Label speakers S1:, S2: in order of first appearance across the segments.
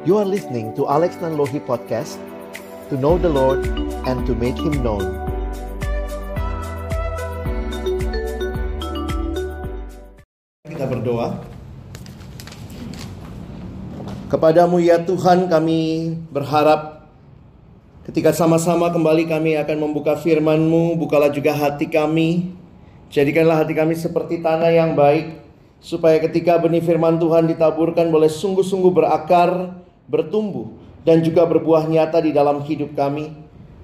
S1: You are listening to Alex Nanlohi Podcast To know the Lord and to make Him known. Kita berdoa. Kepadamu ya Tuhan kami berharap Ketika sama-sama kembali kami akan membuka firman-Mu Bukalah juga hati kami. Jadikanlah hati kami seperti tanah yang baik supaya ketika benih firman Tuhan ditaburkan boleh sungguh-sungguh berakar, bertumbuh, dan juga berbuah nyata di dalam hidup kami.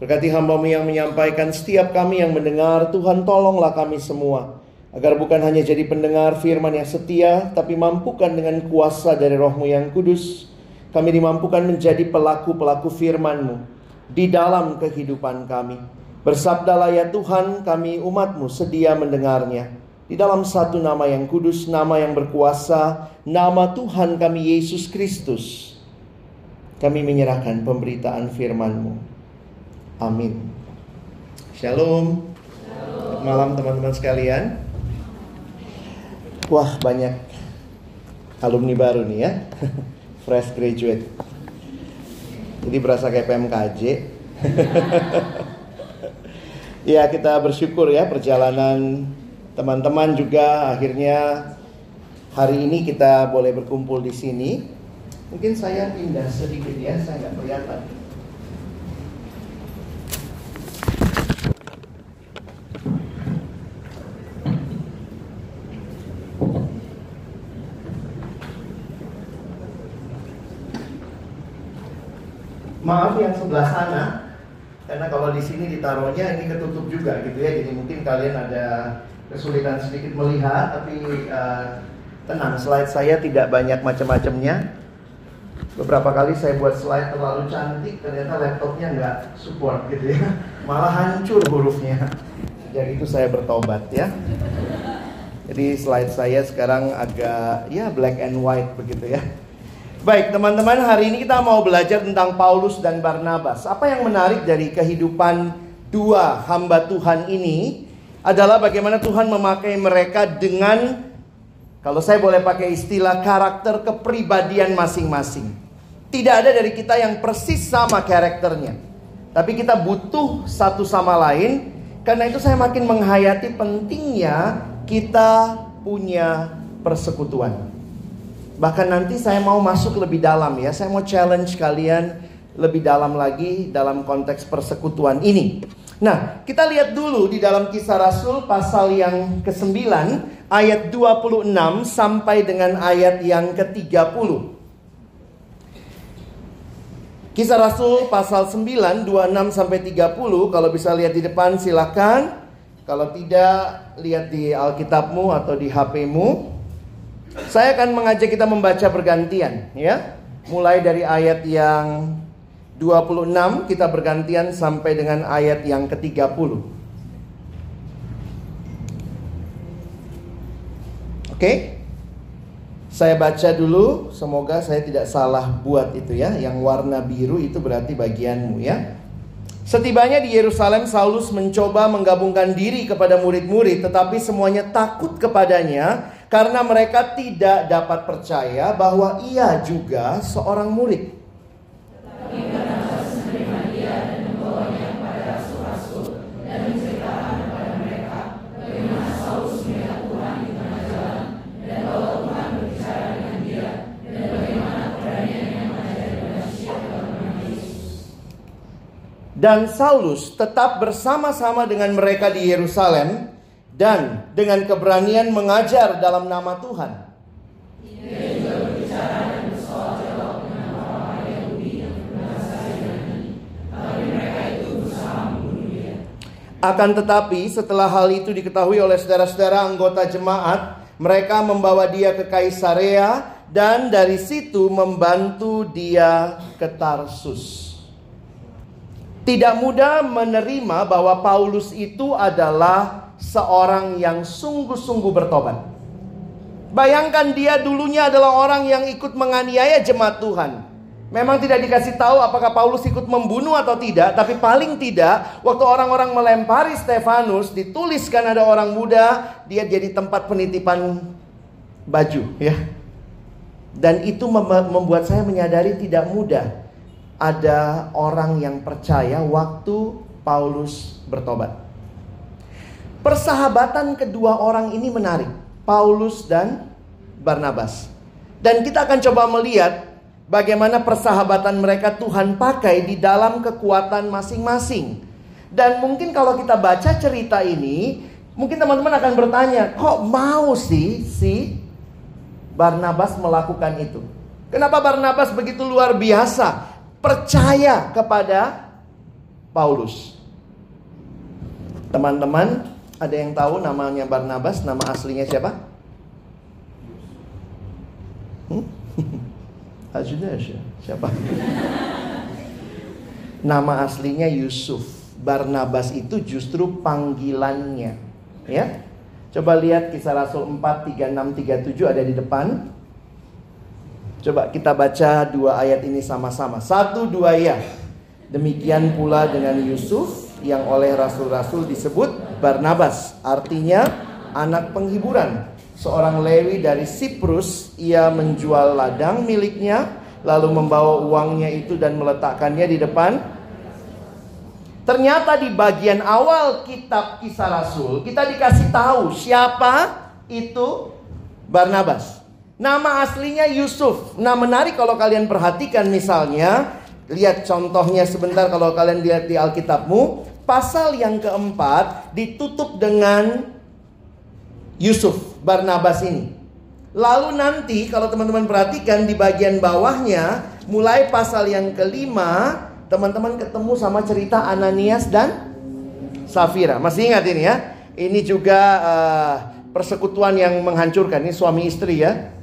S1: Berkati hambamu yang menyampaikan setiap kami yang mendengar, Tuhan tolonglah kami semua. Agar bukan hanya jadi pendengar firman yang setia, tapi mampukan dengan kuasa dari rohmu yang kudus. Kami dimampukan menjadi pelaku-pelaku firmanmu di dalam kehidupan kami. Bersabdalah ya Tuhan, kami umatmu sedia mendengarnya. Di dalam satu nama yang kudus, nama yang berkuasa, nama Tuhan kami Yesus Kristus. Kami menyerahkan pemberitaan firman-Mu. Amin. Shalom. Shalom. Malam teman-teman sekalian. Wah banyak alumni baru nih ya. Fresh graduate. Jadi berasa kayak PMKJ. ya kita bersyukur ya perjalanan teman-teman juga akhirnya hari ini kita boleh berkumpul di sini. Mungkin saya pindah sedikit ya, saya nggak kelihatan. Maaf yang sebelah sana, karena kalau di sini ditaruhnya ini ketutup juga gitu ya, jadi mungkin kalian ada kesulitan sedikit melihat, tapi uh, tenang, slide saya tidak banyak macam-macamnya. Beberapa kali saya buat slide terlalu cantik, ternyata laptopnya nggak support gitu ya, malah hancur hurufnya. Sejak itu saya bertobat ya. Jadi slide saya sekarang agak ya black and white begitu ya. Baik teman-teman hari ini kita mau belajar tentang Paulus dan Barnabas. Apa yang menarik dari kehidupan dua hamba Tuhan ini adalah bagaimana Tuhan memakai mereka dengan kalau saya boleh pakai istilah karakter kepribadian masing-masing. Tidak ada dari kita yang persis sama karakternya. Tapi kita butuh satu sama lain. Karena itu saya makin menghayati pentingnya kita punya persekutuan. Bahkan nanti saya mau masuk lebih dalam ya. Saya mau challenge kalian lebih dalam lagi dalam konteks persekutuan ini. Nah, kita lihat dulu di dalam kisah Rasul pasal yang ke-9 ayat 26 sampai dengan ayat yang ke-30. Kisah Rasul pasal 9 26 sampai 30 kalau bisa lihat di depan silakan. Kalau tidak lihat di Alkitabmu atau di HP-mu. Saya akan mengajak kita membaca bergantian ya. Mulai dari ayat yang 26 kita bergantian sampai dengan ayat yang ke-30. Oke? Saya baca dulu, semoga saya tidak salah buat itu ya. Yang warna biru itu berarti bagianmu ya. Setibanya di Yerusalem, Saulus mencoba menggabungkan diri kepada murid-murid, tetapi semuanya takut kepadanya karena mereka tidak dapat percaya bahwa ia juga seorang murid. Dan Saulus tetap bersama-sama dengan mereka di Yerusalem dan dengan keberanian mengajar dalam nama Tuhan. Akan tetapi setelah hal itu diketahui oleh saudara-saudara anggota jemaat, mereka membawa dia ke Kaisarea dan dari situ membantu dia ke Tarsus tidak mudah menerima bahwa Paulus itu adalah seorang yang sungguh-sungguh bertobat. Bayangkan dia dulunya adalah orang yang ikut menganiaya jemaat Tuhan. Memang tidak dikasih tahu apakah Paulus ikut membunuh atau tidak, tapi paling tidak waktu orang-orang melempari Stefanus dituliskan ada orang muda, dia jadi tempat penitipan baju ya. Dan itu membuat saya menyadari tidak mudah ada orang yang percaya waktu Paulus bertobat. Persahabatan kedua orang ini menarik, Paulus dan Barnabas. Dan kita akan coba melihat bagaimana persahabatan mereka Tuhan pakai di dalam kekuatan masing-masing. Dan mungkin kalau kita baca cerita ini, mungkin teman-teman akan bertanya, kok mau sih si Barnabas melakukan itu. Kenapa Barnabas begitu luar biasa percaya kepada Paulus? Teman-teman, ada yang tahu namanya Barnabas, nama aslinya siapa? Hmm? siapa? Nama aslinya Yusuf. Barnabas itu justru panggilannya. Ya, Coba lihat kisah Rasul 4, 36, 37 ada di depan. Coba kita baca dua ayat ini sama-sama. Satu, dua ya. Demikian pula dengan Yusuf yang oleh rasul-rasul disebut Barnabas. Artinya anak penghiburan. Seorang Lewi dari Siprus, ia menjual ladang miliknya, lalu membawa uangnya itu dan meletakkannya di depan Ternyata di bagian awal kitab kisah Rasul kita dikasih tahu siapa itu Barnabas. Nama aslinya Yusuf. Nah menarik kalau kalian perhatikan misalnya. Lihat contohnya sebentar kalau kalian lihat di Alkitabmu. Pasal yang keempat ditutup dengan Yusuf, Barnabas ini. Lalu nanti kalau teman-teman perhatikan di bagian bawahnya. Mulai pasal yang kelima teman-teman ketemu sama cerita Ananias dan Safira. Masih ingat ini ya? Ini juga uh, persekutuan yang menghancurkan. Ini suami istri ya.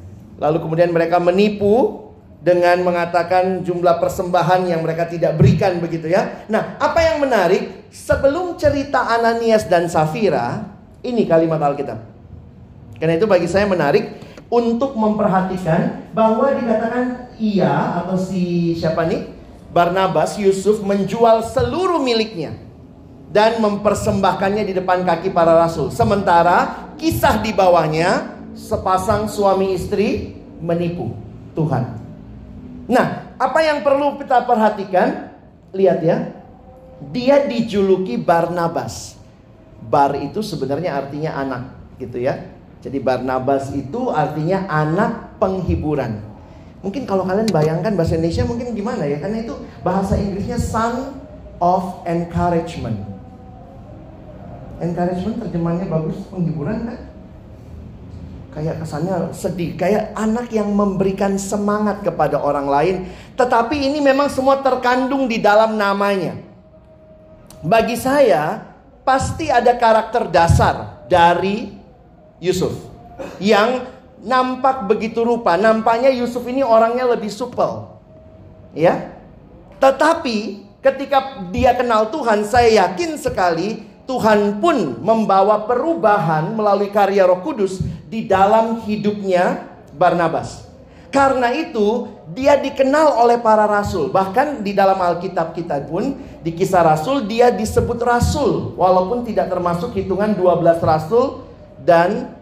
S1: Lalu kemudian mereka menipu dengan mengatakan jumlah persembahan yang mereka tidak berikan begitu ya. Nah, apa yang menarik sebelum cerita Ananias dan Safira, ini kalimat Alkitab. Karena itu bagi saya menarik untuk memperhatikan bahwa dikatakan ia atau si siapa nih? Barnabas Yusuf menjual seluruh miliknya dan mempersembahkannya di depan kaki para rasul. Sementara kisah di bawahnya sepasang suami istri menipu Tuhan. Nah, apa yang perlu kita perhatikan? Lihat ya. Dia dijuluki Barnabas. Bar itu sebenarnya artinya anak, gitu ya. Jadi Barnabas itu artinya anak penghiburan. Mungkin kalau kalian bayangkan bahasa Indonesia mungkin gimana ya? Karena itu bahasa Inggrisnya son of encouragement. Encouragement terjemahannya bagus, penghiburan kan? Kayak kesannya sedih, kayak anak yang memberikan semangat kepada orang lain. Tetapi ini memang semua terkandung di dalam namanya. Bagi saya, pasti ada karakter dasar dari Yusuf yang nampak begitu rupa. Nampaknya Yusuf ini orangnya lebih supel. Ya. Tetapi ketika dia kenal Tuhan, saya yakin sekali Tuhan pun membawa perubahan melalui karya Roh Kudus di dalam hidupnya Barnabas. Karena itu dia dikenal oleh para rasul. Bahkan di dalam Alkitab kita pun di kisah rasul dia disebut rasul. Walaupun tidak termasuk hitungan 12 rasul dan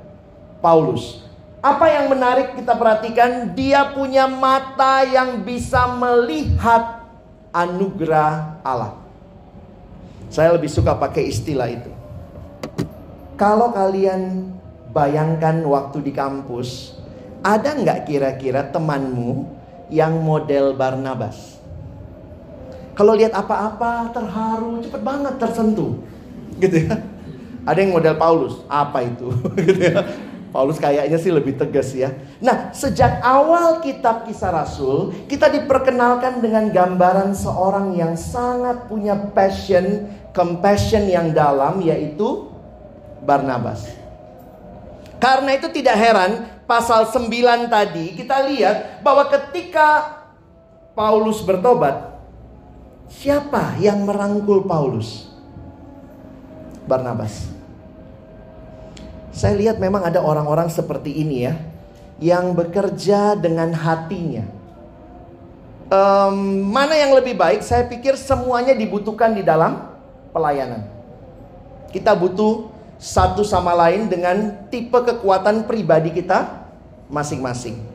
S1: Paulus. Apa yang menarik kita perhatikan, dia punya mata yang bisa melihat anugerah Allah. Saya lebih suka pakai istilah itu. Kalau kalian bayangkan waktu di kampus, ada nggak kira-kira temanmu yang model Barnabas? Kalau lihat apa-apa terharu, cepet banget tersentuh, gitu ya. Ada yang model Paulus, apa itu? gitu ya Paulus kayaknya sih lebih tegas ya. Nah, sejak awal kitab Kisah Rasul, kita diperkenalkan dengan gambaran seorang yang sangat punya passion, compassion yang dalam yaitu Barnabas. Karena itu tidak heran pasal 9 tadi kita lihat bahwa ketika Paulus bertobat, siapa yang merangkul Paulus? Barnabas. Saya lihat memang ada orang-orang seperti ini ya, yang bekerja dengan hatinya. Um, mana yang lebih baik? Saya pikir semuanya dibutuhkan di dalam pelayanan. Kita butuh satu sama lain dengan tipe kekuatan pribadi kita masing-masing.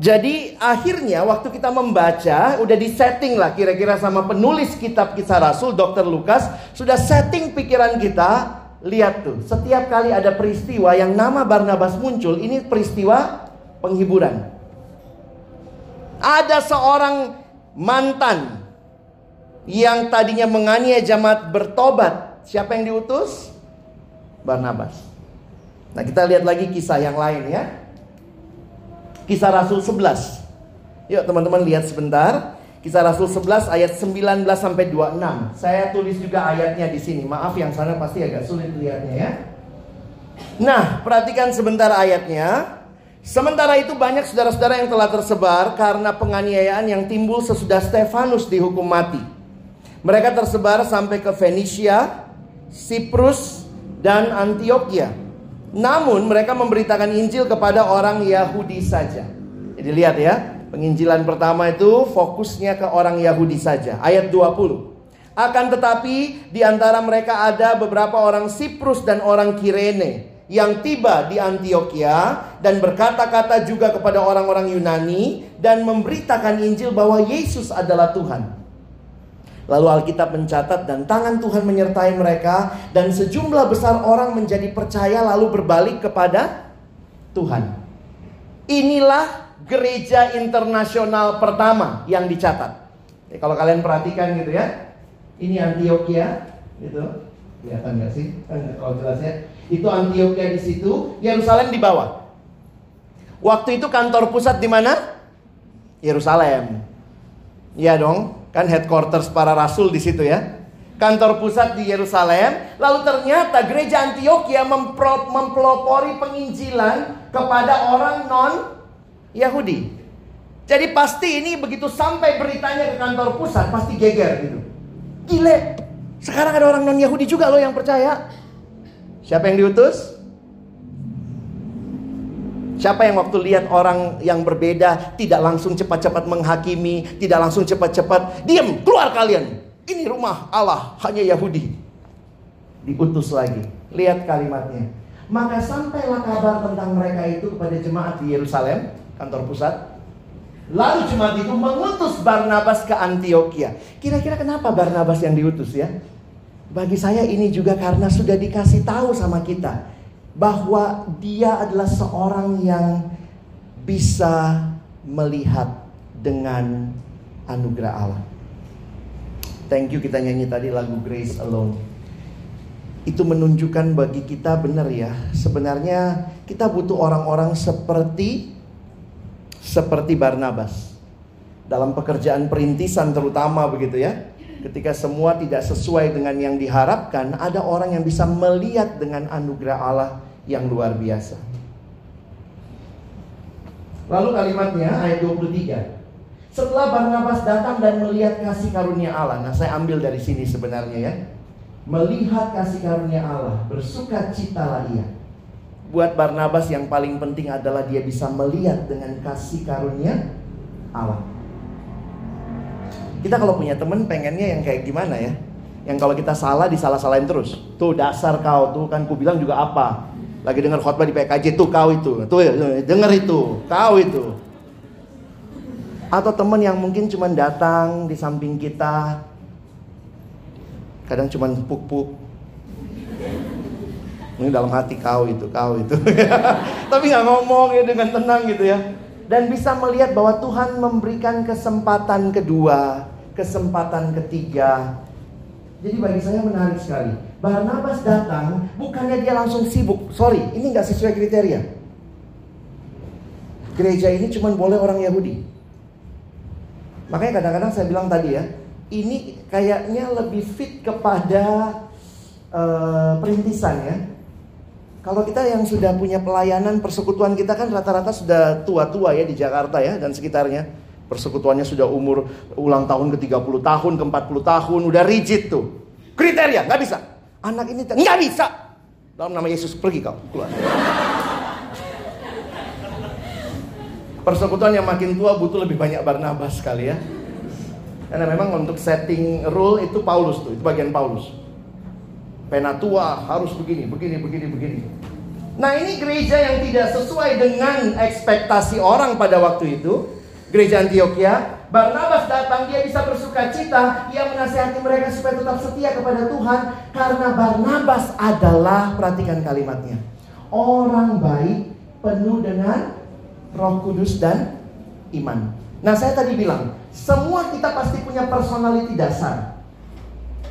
S1: Jadi akhirnya waktu kita membaca udah disetting lah kira-kira sama penulis kitab kisah Rasul Dr. Lukas sudah setting pikiran kita lihat tuh setiap kali ada peristiwa yang nama Barnabas muncul ini peristiwa penghiburan. Ada seorang mantan yang tadinya menganiaya jemaat bertobat. Siapa yang diutus? Barnabas. Nah, kita lihat lagi kisah yang lain ya. Kisah Rasul 11. Yuk teman-teman lihat sebentar. Kisah Rasul 11 ayat 19 sampai 26. Saya tulis juga ayatnya di sini. Maaf yang sana pasti agak sulit lihatnya ya. Nah, perhatikan sebentar ayatnya. Sementara itu banyak saudara-saudara yang telah tersebar karena penganiayaan yang timbul sesudah Stefanus dihukum mati. Mereka tersebar sampai ke Venesia, Siprus, dan Antioquia. Namun mereka memberitakan Injil kepada orang Yahudi saja. Jadi lihat ya, penginjilan pertama itu fokusnya ke orang Yahudi saja. Ayat 20. Akan tetapi di antara mereka ada beberapa orang Siprus dan orang Kirene yang tiba di Antioquia dan berkata-kata juga kepada orang-orang Yunani dan memberitakan Injil bahwa Yesus adalah Tuhan. Lalu Alkitab mencatat dan tangan Tuhan menyertai mereka dan sejumlah besar orang menjadi percaya lalu berbalik kepada Tuhan. Inilah gereja internasional pertama yang dicatat. Ya, kalau kalian perhatikan gitu ya, ini Antioquia, gitu. Kelihatan nggak sih? Kalau jelas ya. Itu Antioquia di situ, Yerusalem di bawah. Waktu itu kantor pusat di mana? Yerusalem. Iya dong. Kan headquarters para rasul di situ ya. Kantor pusat di Yerusalem. Lalu ternyata gereja Antioquia mempelopori penginjilan kepada orang non Yahudi. Jadi pasti ini begitu sampai beritanya ke kantor pusat pasti geger gitu. Gile. Sekarang ada orang non Yahudi juga loh yang percaya. Siapa yang diutus? Siapa yang waktu lihat orang yang berbeda tidak langsung cepat-cepat menghakimi, tidak langsung cepat-cepat diam, keluar kalian. Ini rumah Allah, hanya Yahudi. Diutus lagi. Lihat kalimatnya. Maka sampailah kabar tentang mereka itu kepada jemaat di Yerusalem, kantor pusat. Lalu jemaat itu mengutus Barnabas ke Antioquia. Kira-kira kenapa Barnabas yang diutus ya? Bagi saya ini juga karena sudah dikasih tahu sama kita bahwa dia adalah seorang yang bisa melihat dengan anugerah Allah. Thank you kita nyanyi tadi lagu Grace Alone. Itu menunjukkan bagi kita benar ya, sebenarnya kita butuh orang-orang seperti seperti Barnabas. Dalam pekerjaan perintisan terutama begitu ya. Ketika semua tidak sesuai dengan yang diharapkan, ada orang yang bisa melihat dengan anugerah Allah yang luar biasa. Lalu kalimatnya ayat 23. Setelah Barnabas datang dan melihat kasih karunia Allah. Nah, saya ambil dari sini sebenarnya ya. Melihat kasih karunia Allah, bersuka citalah ia. Buat Barnabas yang paling penting adalah dia bisa melihat dengan kasih karunia Allah. Kita kalau punya temen pengennya yang kayak gimana ya? Yang kalau kita salah disalah-salahin terus. Tuh dasar kau tuh kan ku bilang juga apa? Lagi dengar khotbah di PKJ tuh kau itu. Tuh denger itu, kau itu. Atau temen yang mungkin cuma datang di samping kita. Kadang cuma puk-puk. Ini dalam hati kau itu, kau itu. Tapi nggak ngomong ya dengan tenang gitu ya dan bisa melihat bahwa Tuhan memberikan kesempatan kedua, kesempatan ketiga. Jadi bagi saya menarik sekali. Barnabas datang bukannya dia langsung sibuk. Sorry, ini nggak sesuai kriteria. Gereja ini cuma boleh orang Yahudi. Makanya kadang-kadang saya bilang tadi ya, ini kayaknya lebih fit kepada uh, perintisan ya. Kalau kita yang sudah punya pelayanan persekutuan kita kan rata-rata sudah tua-tua ya di Jakarta ya dan sekitarnya. Persekutuannya sudah umur ulang tahun ke 30 tahun, ke 40 tahun, udah rigid tuh. Kriteria, nggak bisa. Anak ini nggak bisa. Dalam nama Yesus pergi kau, keluar. Persekutuan yang makin tua butuh lebih banyak Barnabas sekali ya. Karena memang untuk setting rule itu Paulus tuh, itu bagian Paulus. Penatua harus begini, begini, begini, begini. Nah ini gereja yang tidak sesuai dengan ekspektasi orang pada waktu itu. Gereja Antioquia, Barnabas datang, dia bisa bersuka cita, ia menasihati mereka supaya tetap setia kepada Tuhan. Karena Barnabas adalah, perhatikan kalimatnya, orang baik, penuh dengan roh kudus dan iman. Nah saya tadi bilang, semua kita pasti punya personality dasar.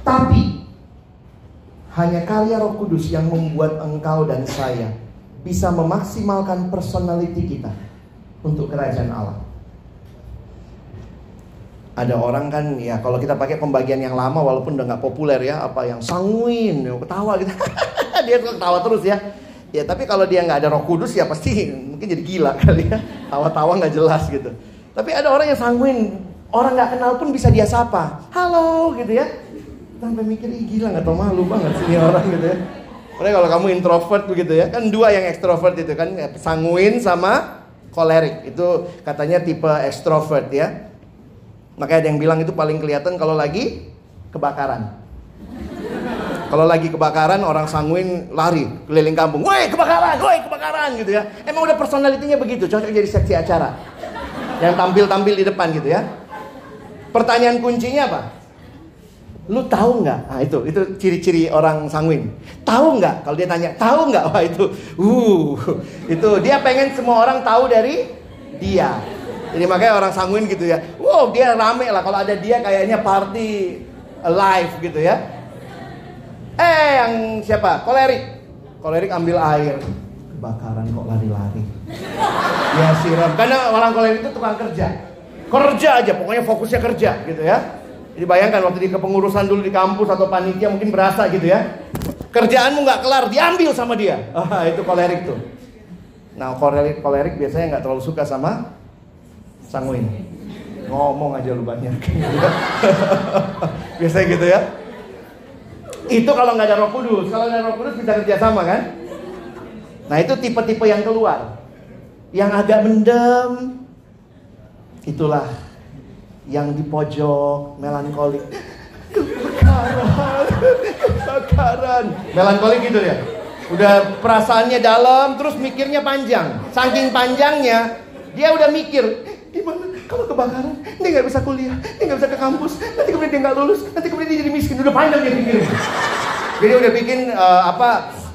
S1: Tapi hanya karya Roh Kudus yang membuat engkau dan saya bisa memaksimalkan personality kita untuk kerajaan Allah. Ada orang kan ya kalau kita pakai pembagian yang lama walaupun udah nggak populer ya apa yang sanguin, ya, ketawa gitu. dia ketawa terus ya. Ya tapi kalau dia nggak ada Roh Kudus ya pasti mungkin jadi gila kali ya. Tawa-tawa nggak jelas gitu. Tapi ada orang yang sanguin, orang nggak kenal pun bisa dia sapa. Halo gitu ya sampai mikir Ih, gila nggak tau malu banget sih orang gitu ya Karena kalau kamu introvert begitu ya kan dua yang ekstrovert itu kan sanguin sama kolerik itu katanya tipe ekstrovert ya makanya ada yang bilang itu paling kelihatan kalau lagi kebakaran kalau lagi kebakaran orang sanguin lari keliling kampung, woi kebakaran, woi kebakaran gitu ya. Emang udah personalitinya begitu, cocok jadi seksi acara. Yang tampil-tampil di depan gitu ya. Pertanyaan kuncinya apa? Lu tahu nggak? Nah itu, itu ciri-ciri orang sanguin. Tahu nggak? Kalau dia tanya, tahu nggak? Wah itu, uh, itu dia pengen semua orang tahu dari dia. Jadi makanya orang sanguin gitu ya. Wow, dia rame lah. Kalau ada dia kayaknya party live gitu ya. Eh, yang siapa? Kolerik. Kolerik ambil air. Kebakaran kok lari-lari. Ya siram. Karena orang kolerik itu tukang kerja. Kerja aja, pokoknya fokusnya kerja gitu ya. Jadi bayangkan waktu di kepengurusan dulu di kampus atau panitia mungkin berasa gitu ya. Kerjaanmu nggak kelar, diambil sama dia. Ah, itu kolerik tuh. Nah, kolerik kolerik biasanya nggak terlalu suka sama sanguin. Ngomong aja lu banyak. biasanya gitu ya. Itu kalau nggak ada Roh Kudus. Kalau ada Roh Kudus bisa kerja sama kan? Nah, itu tipe-tipe yang keluar. Yang agak mendem. Itulah yang di pojok melankolik. Kebakaran. Kebakaran melankolik gitu ya udah perasaannya dalam terus mikirnya panjang. Saking panjangnya dia udah mikir gimana kalau kebakaran dia nggak bisa kuliah dia nggak bisa ke kampus. Nanti kemudian dia nggak lulus nanti kemudian dia jadi miskin. Udah panjang dia mikir jadi udah bikin uh, apa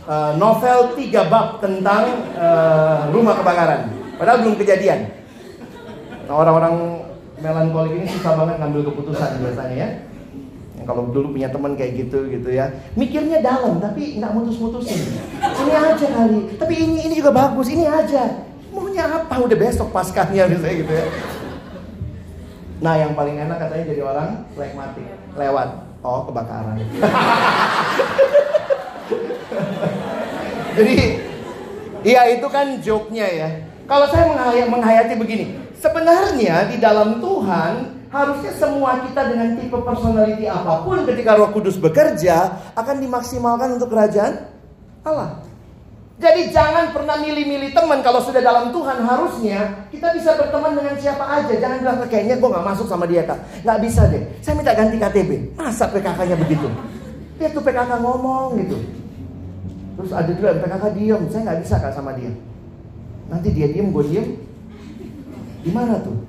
S1: uh, novel tiga bab tentang uh, rumah kebakaran. Padahal belum kejadian. Nah, orang-orang melankolik ini susah banget ngambil keputusan biasanya ya. Yang kalau dulu punya teman kayak gitu gitu ya, mikirnya dalam tapi nggak mutus-mutusin. Ini aja kali, tapi ini ini juga bagus, ini aja. Maunya apa? Udah besok paskanya misalnya gitu ya. Nah yang paling enak katanya jadi orang flekmatik, lewat. Oh kebakaran. jadi, iya itu kan joke-nya ya. Kalau saya menghayati begini, Sebenarnya di dalam Tuhan harusnya semua kita dengan tipe personality apa pun ketika Roh Kudus bekerja akan dimaksimalkan untuk kerajaan Allah. Jadi jangan pernah milih-milih teman kalau sudah dalam Tuhan harusnya kita bisa berteman dengan siapa aja. Jangan bilang kayaknya gue nggak masuk sama dia kak. Nggak bisa deh. Saya minta ganti KTP. Masa PKK-nya begitu? Dia tuh PKK ngomong gitu. Terus ada juga PKK diem. Saya nggak bisa kak sama dia. Nanti dia diem, gue diem. Gimana tuh?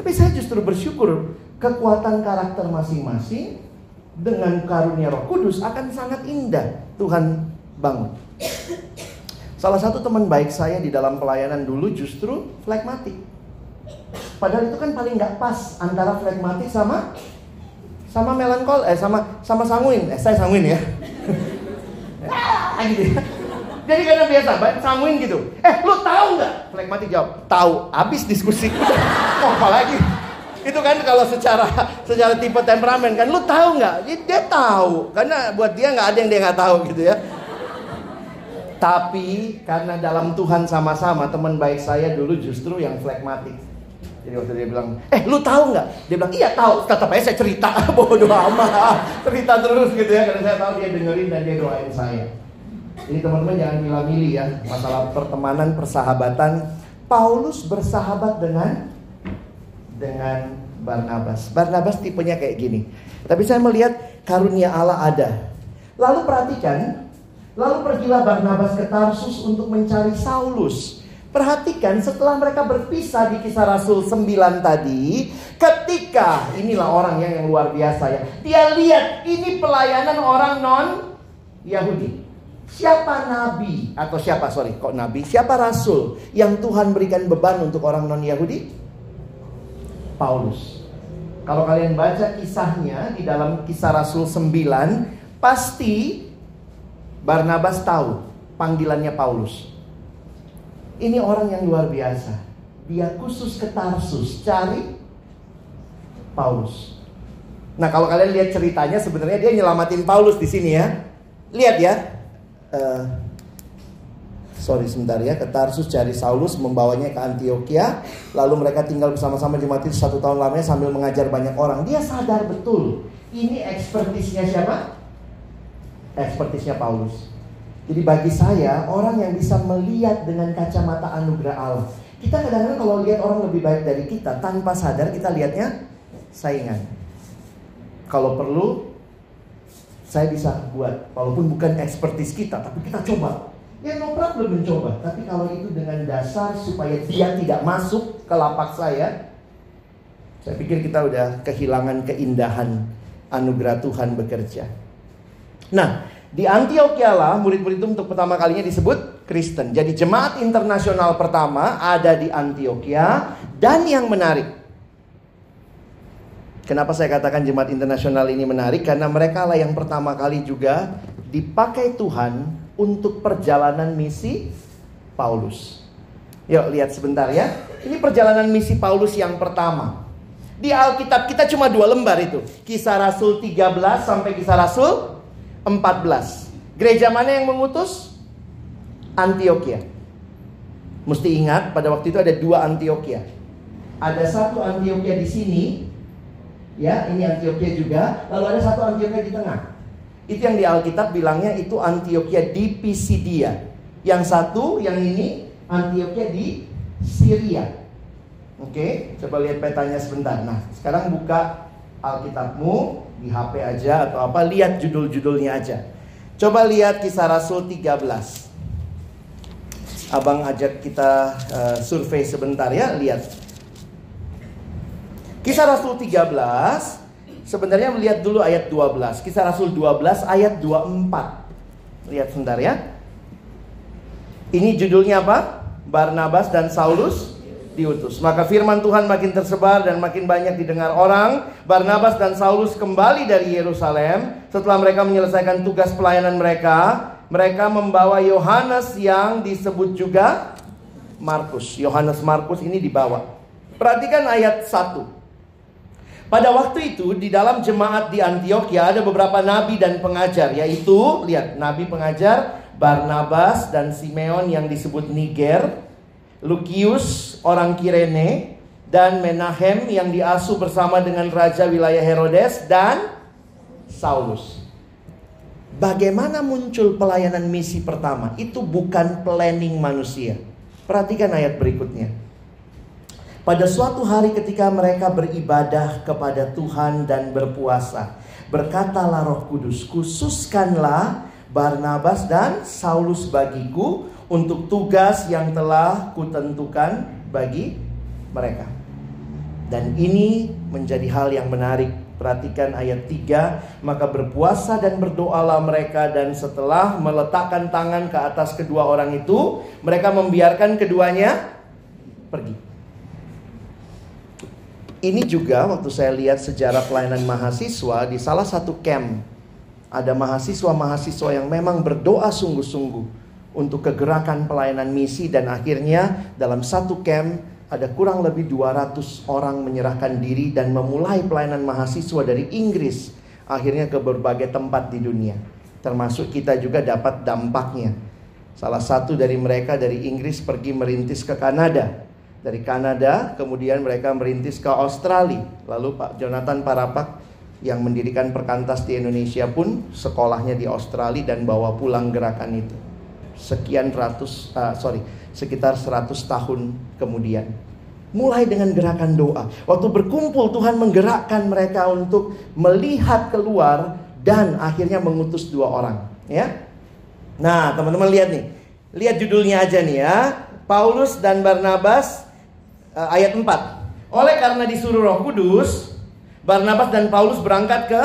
S1: Tapi saya justru bersyukur kekuatan karakter masing-masing dengan karunia Roh Kudus akan sangat indah Tuhan bangun. Salah satu teman baik saya di dalam pelayanan dulu justru flekmatik. Padahal itu kan paling nggak pas antara flekmatik sama sama melankol eh sama sama sanguin. Eh saya sanguin ya. ah, gitu ya. Jadi karena biasa, sanguin gitu. Eh, lu tahu nggak? Flekmatik jawab, tahu. Habis diskusi. oh, apalagi? Itu kan kalau secara secara tipe temperamen kan, lu tahu nggak? Dia tahu, karena buat dia nggak ada yang dia nggak tahu gitu ya. Tapi karena dalam Tuhan sama-sama teman baik saya dulu justru yang flekmatik. Jadi waktu dia bilang, eh lu tahu nggak? Dia bilang, iya tahu. Tetap aja saya cerita, bodoh amat. Cerita terus gitu ya, karena saya tahu dia dengerin dan dia doain saya. Ini teman-teman jangan milih-milih ya masalah pertemanan, persahabatan. Paulus bersahabat dengan dengan Barnabas. Barnabas tipenya kayak gini. Tapi saya melihat karunia Allah ada. Lalu perhatikan, Lalu pergilah Barnabas ke Tarsus untuk mencari Saulus. Perhatikan setelah mereka berpisah di kisah Rasul 9 tadi, ketika inilah orang yang, yang luar biasa ya. Dia lihat ini pelayanan orang non Yahudi. Siapa nabi atau siapa sorry kok nabi? Siapa rasul yang Tuhan berikan beban untuk orang non Yahudi? Paulus. Kalau kalian baca kisahnya di dalam kisah Rasul 9, pasti Barnabas tahu panggilannya Paulus. Ini orang yang luar biasa. Dia khusus ke Tarsus cari Paulus. Nah, kalau kalian lihat ceritanya sebenarnya dia nyelamatin Paulus di sini ya. Lihat ya. Uh, sorry sebentar ya, ke Tarsus cari Saulus, membawanya ke Antioquia, lalu mereka tinggal bersama-sama jemaat itu satu tahun lamanya sambil mengajar banyak orang. Dia sadar betul, ini ekspertisnya siapa? Ekspertisnya Paulus. Jadi bagi saya, orang yang bisa melihat dengan kacamata anugerah Allah. Kita kadang-kadang kalau lihat orang lebih baik dari kita, tanpa sadar kita lihatnya saingan. Kalau perlu, saya bisa buat, walaupun bukan ekspertis kita, tapi kita coba Ya no problem mencoba. Tapi kalau itu dengan dasar supaya dia tidak masuk ke lapak saya, saya pikir kita udah kehilangan keindahan anugerah Tuhan bekerja. Nah, di Antioquia lah murid-murid itu untuk pertama kalinya disebut Kristen. Jadi jemaat internasional pertama ada di Antioquia dan yang menarik. Kenapa saya katakan jemaat internasional ini menarik? Karena mereka lah yang pertama kali juga dipakai Tuhan untuk perjalanan misi Paulus. Yuk lihat sebentar ya. Ini perjalanan misi Paulus yang pertama. Di Alkitab kita cuma dua lembar itu. Kisah Rasul 13 sampai kisah Rasul 14. Gereja mana yang mengutus? Antioquia. Mesti ingat pada waktu itu ada dua Antioquia. Ada satu Antioquia di sini. Ya, ini Antioquia juga. Lalu ada satu Antioquia di tengah. Itu yang di Alkitab bilangnya itu Antioquia di Pisidia. Yang satu, yang ini Antioquia di Syria. Oke, coba lihat petanya sebentar. Nah, sekarang buka Alkitabmu di HP aja atau apa, lihat judul-judulnya aja. Coba lihat kisah Rasul 13. Abang ajak kita uh, survei sebentar ya, lihat. Kisah Rasul 13 Sebenarnya melihat dulu ayat 12. Kisah Rasul 12 ayat 24. Lihat sebentar ya. Ini judulnya apa? Barnabas dan Saulus diutus. Maka firman Tuhan makin tersebar dan makin banyak didengar orang. Barnabas dan Saulus kembali dari Yerusalem setelah mereka menyelesaikan tugas pelayanan mereka. Mereka membawa Yohanes yang disebut juga Markus. Yohanes Markus ini dibawa. Perhatikan ayat 1. Pada waktu itu di dalam jemaat di Antioquia ada beberapa nabi dan pengajar yaitu lihat nabi pengajar Barnabas dan Simeon yang disebut Niger, Lukius orang Kirene dan Menahem yang diasuh bersama dengan raja wilayah Herodes dan Saulus. Bagaimana muncul pelayanan misi pertama? Itu bukan planning manusia. Perhatikan ayat berikutnya. Pada suatu hari ketika mereka beribadah kepada Tuhan dan berpuasa, berkatalah Roh Kudus, khususkanlah Barnabas dan Saulus bagiku untuk tugas yang telah kutentukan bagi mereka. Dan ini menjadi hal yang menarik. Perhatikan ayat 3, maka berpuasa dan berdoalah mereka dan setelah meletakkan tangan ke atas kedua orang itu, mereka membiarkan keduanya pergi. Ini juga waktu saya lihat sejarah pelayanan mahasiswa di salah satu camp ada mahasiswa-mahasiswa yang memang berdoa sungguh-sungguh untuk kegerakan pelayanan misi dan akhirnya dalam satu camp ada kurang lebih 200 orang menyerahkan diri dan memulai pelayanan mahasiswa dari Inggris akhirnya ke berbagai tempat di dunia. Termasuk kita juga dapat dampaknya. Salah satu dari mereka dari Inggris pergi merintis ke Kanada dari Kanada, kemudian mereka merintis ke Australia. Lalu Pak Jonathan Parapak yang mendirikan perkantas di Indonesia pun sekolahnya di Australia dan bawa pulang gerakan itu. Sekian ratus, uh, sorry, sekitar 100 tahun kemudian. Mulai dengan gerakan doa. Waktu berkumpul Tuhan menggerakkan mereka untuk melihat keluar dan akhirnya mengutus dua orang. Ya, Nah, teman-teman lihat nih. Lihat judulnya aja nih ya. Paulus dan Barnabas uh, ayat 4. Oleh karena disuruh Roh Kudus, Barnabas dan Paulus berangkat ke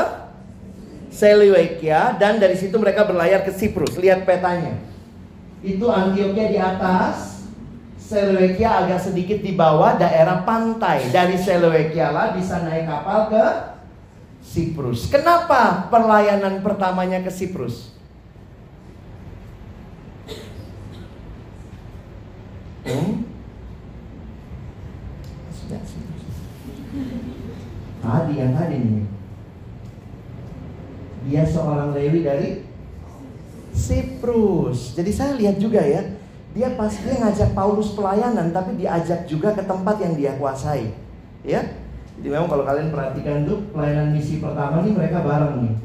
S1: Seleukia dan dari situ mereka berlayar ke Siprus. Lihat petanya. Itu Antioquia di atas, Seleukia agak sedikit di bawah daerah pantai. Dari Seleukia lah bisa naik kapal ke Siprus. Kenapa pelayanan pertamanya ke Siprus? Hmm? Tadi yang tadi nih. Dia seorang Lewi dari Siprus. Jadi saya lihat juga ya, dia pasti ngajak Paulus pelayanan, tapi diajak juga ke tempat yang dia kuasai. Ya, jadi memang kalau kalian perhatikan tuh pelayanan misi pertama nih mereka bareng nih.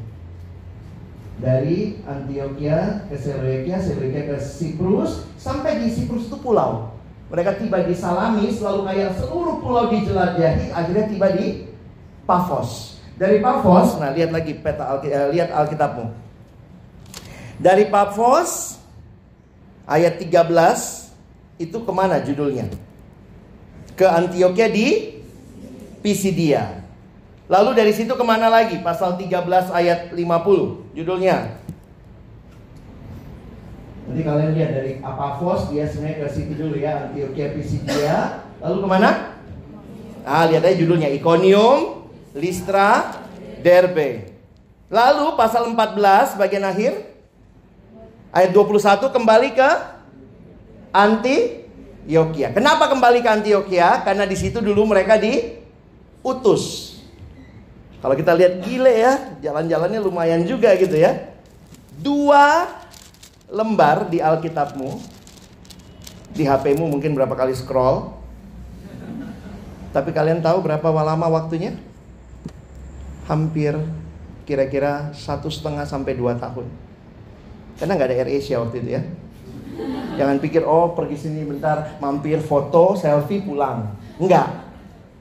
S1: Dari Antioquia ke Seleukia, Seleukia ke Siprus, sampai di Siprus itu pulau. Mereka tiba di Salamis, lalu kayak seluruh pulau dijelajahi, akhirnya tiba di Pafos. Dari Pafos, nah lihat lagi peta Alki, eh, lihat Alkitabmu. Dari Pafos ayat 13 itu ke mana judulnya? Ke Antioquia di Pisidia. Lalu dari situ ke mana lagi? Pasal 13 ayat 50 judulnya. Nanti kalian lihat dari Apafos dia sebenarnya ke situ dulu ya Antioquia Pisidia. Lalu ke mana? Ah lihat aja judulnya Iconium, Listra, Derbe. Lalu pasal 14 bagian akhir ayat 21 kembali ke Antioquia. Kenapa kembali ke Antioquia? Karena di situ dulu mereka diutus. Kalau kita lihat gile ya, jalan-jalannya lumayan juga gitu ya. Dua lembar di Alkitabmu, di HPmu mungkin berapa kali scroll. Tapi kalian tahu berapa lama waktunya? Hampir kira-kira satu setengah sampai dua tahun. Karena nggak ada Air Asia waktu itu ya. Jangan pikir oh pergi sini bentar mampir foto selfie pulang. Enggak.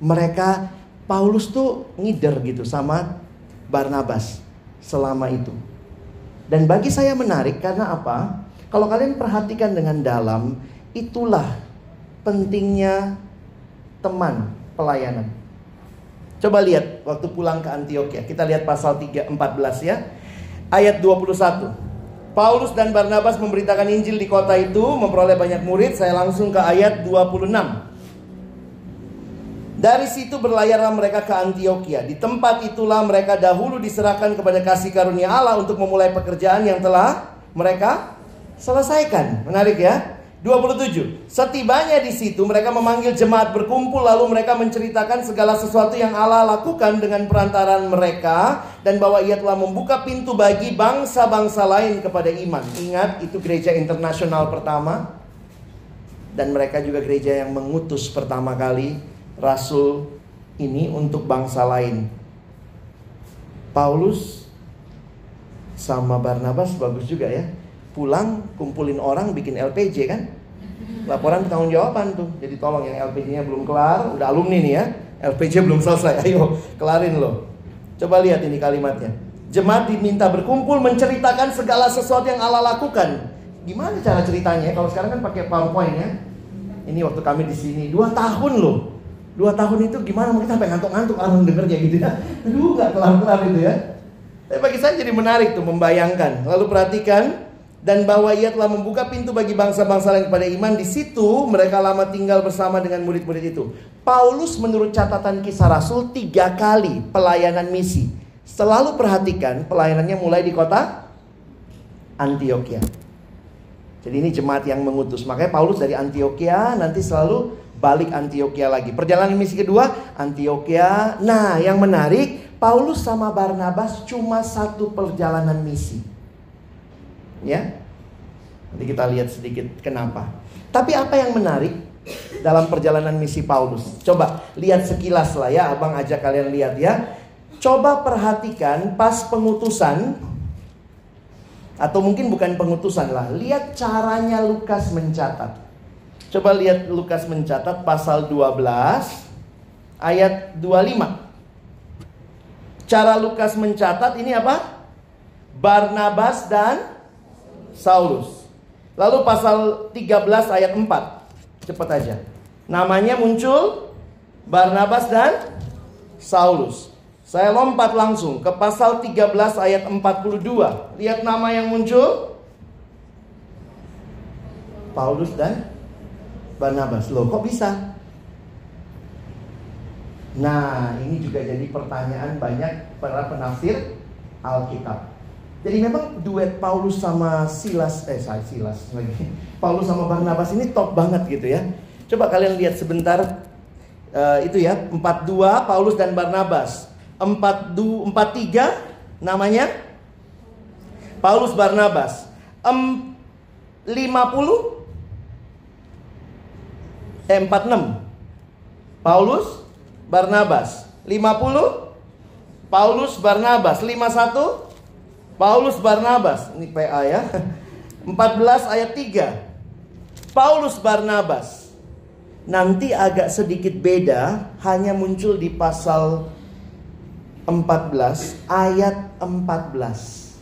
S1: Mereka Paulus tuh ngider gitu sama Barnabas selama itu. Dan bagi saya menarik karena apa? Kalau kalian perhatikan dengan dalam, itulah pentingnya teman pelayanan. Coba lihat waktu pulang ke Antioquia. Kita lihat pasal 3 14 ya. Ayat 21. Paulus dan Barnabas memberitakan Injil di kota itu, memperoleh banyak murid. Saya langsung ke ayat 26. Dari situ berlayarlah mereka ke Antioquia. Di tempat itulah mereka dahulu diserahkan kepada kasih karunia Allah untuk memulai pekerjaan yang telah mereka selesaikan. Menarik ya? 27. Setibanya di situ mereka memanggil jemaat berkumpul lalu mereka menceritakan segala sesuatu yang Allah lakukan dengan perantaraan mereka dan bahwa ia telah membuka pintu bagi bangsa-bangsa lain kepada iman. Ingat itu gereja internasional pertama dan mereka juga gereja yang mengutus pertama kali rasul ini untuk bangsa lain. Paulus sama Barnabas bagus juga ya pulang kumpulin orang bikin LPJ kan laporan tanggung jawaban tuh. Jadi tolong yang LPJ-nya belum kelar udah alumni nih ya. LPJ belum selesai. Ayo kelarin loh coba lihat ini kalimatnya. Jemaat diminta berkumpul menceritakan segala sesuatu yang Allah lakukan. Gimana cara ceritanya? Kalau sekarang kan pakai PowerPoint ya. Ini waktu kami di sini. Dua tahun loh. Dua tahun itu gimana mungkin sampai ngantuk-ngantuk orang dengernya gitu ya? Aduh nggak kelar-kelar gitu ya. Tapi bagi saya jadi menarik tuh membayangkan. Lalu perhatikan dan bahwa ia telah membuka pintu bagi bangsa-bangsa lain kepada iman di situ mereka lama tinggal bersama dengan murid-murid itu. Paulus menurut catatan kisah Rasul tiga kali pelayanan misi. Selalu perhatikan pelayanannya mulai di kota Antioquia. Jadi ini jemaat yang mengutus. Makanya Paulus dari Antioquia nanti selalu balik Antioquia lagi. Perjalanan misi kedua Antioquia. Nah, yang menarik Paulus sama Barnabas cuma satu perjalanan misi. Ya. Nanti kita lihat sedikit kenapa. Tapi apa yang menarik dalam perjalanan misi Paulus? Coba lihat sekilas lah ya, Abang ajak kalian lihat ya. Coba perhatikan pas pengutusan atau mungkin bukan pengutusan lah. Lihat caranya Lukas mencatat. Coba lihat Lukas mencatat pasal 12 ayat 25. Cara Lukas mencatat ini apa? Barnabas dan Saulus. Lalu pasal 13 ayat 4. Cepat aja. Namanya muncul Barnabas dan Saulus. Saya lompat langsung ke pasal 13 ayat 42. Lihat nama yang muncul. Paulus dan Barnabas. Loh, kok bisa? Nah, ini juga jadi pertanyaan banyak para penafsir Alkitab. Jadi memang duet Paulus sama Silas, eh saya Silas lagi. Paulus sama Barnabas ini top banget gitu ya. Coba kalian lihat sebentar uh, itu ya, 42 Paulus dan Barnabas. 42 43 namanya Paulus Barnabas. Um, 50 eh 46 Paulus Barnabas. 50 Paulus Barnabas. 51 Paulus Barnabas. Ini PA ya. 14 ayat 3. Paulus Barnabas. Nanti agak sedikit beda, hanya muncul di pasal 14 ayat 14.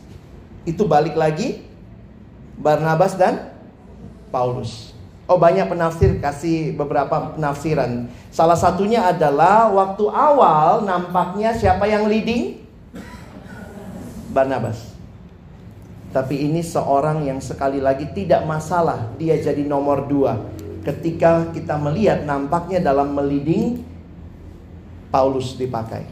S1: Itu balik lagi Barnabas dan Paulus. Oh banyak penafsir kasih beberapa penafsiran. Salah satunya adalah waktu awal nampaknya siapa yang leading? Barnabas. Tapi ini seorang yang sekali lagi tidak masalah dia jadi nomor dua. Ketika kita melihat nampaknya dalam meliding Paulus dipakai.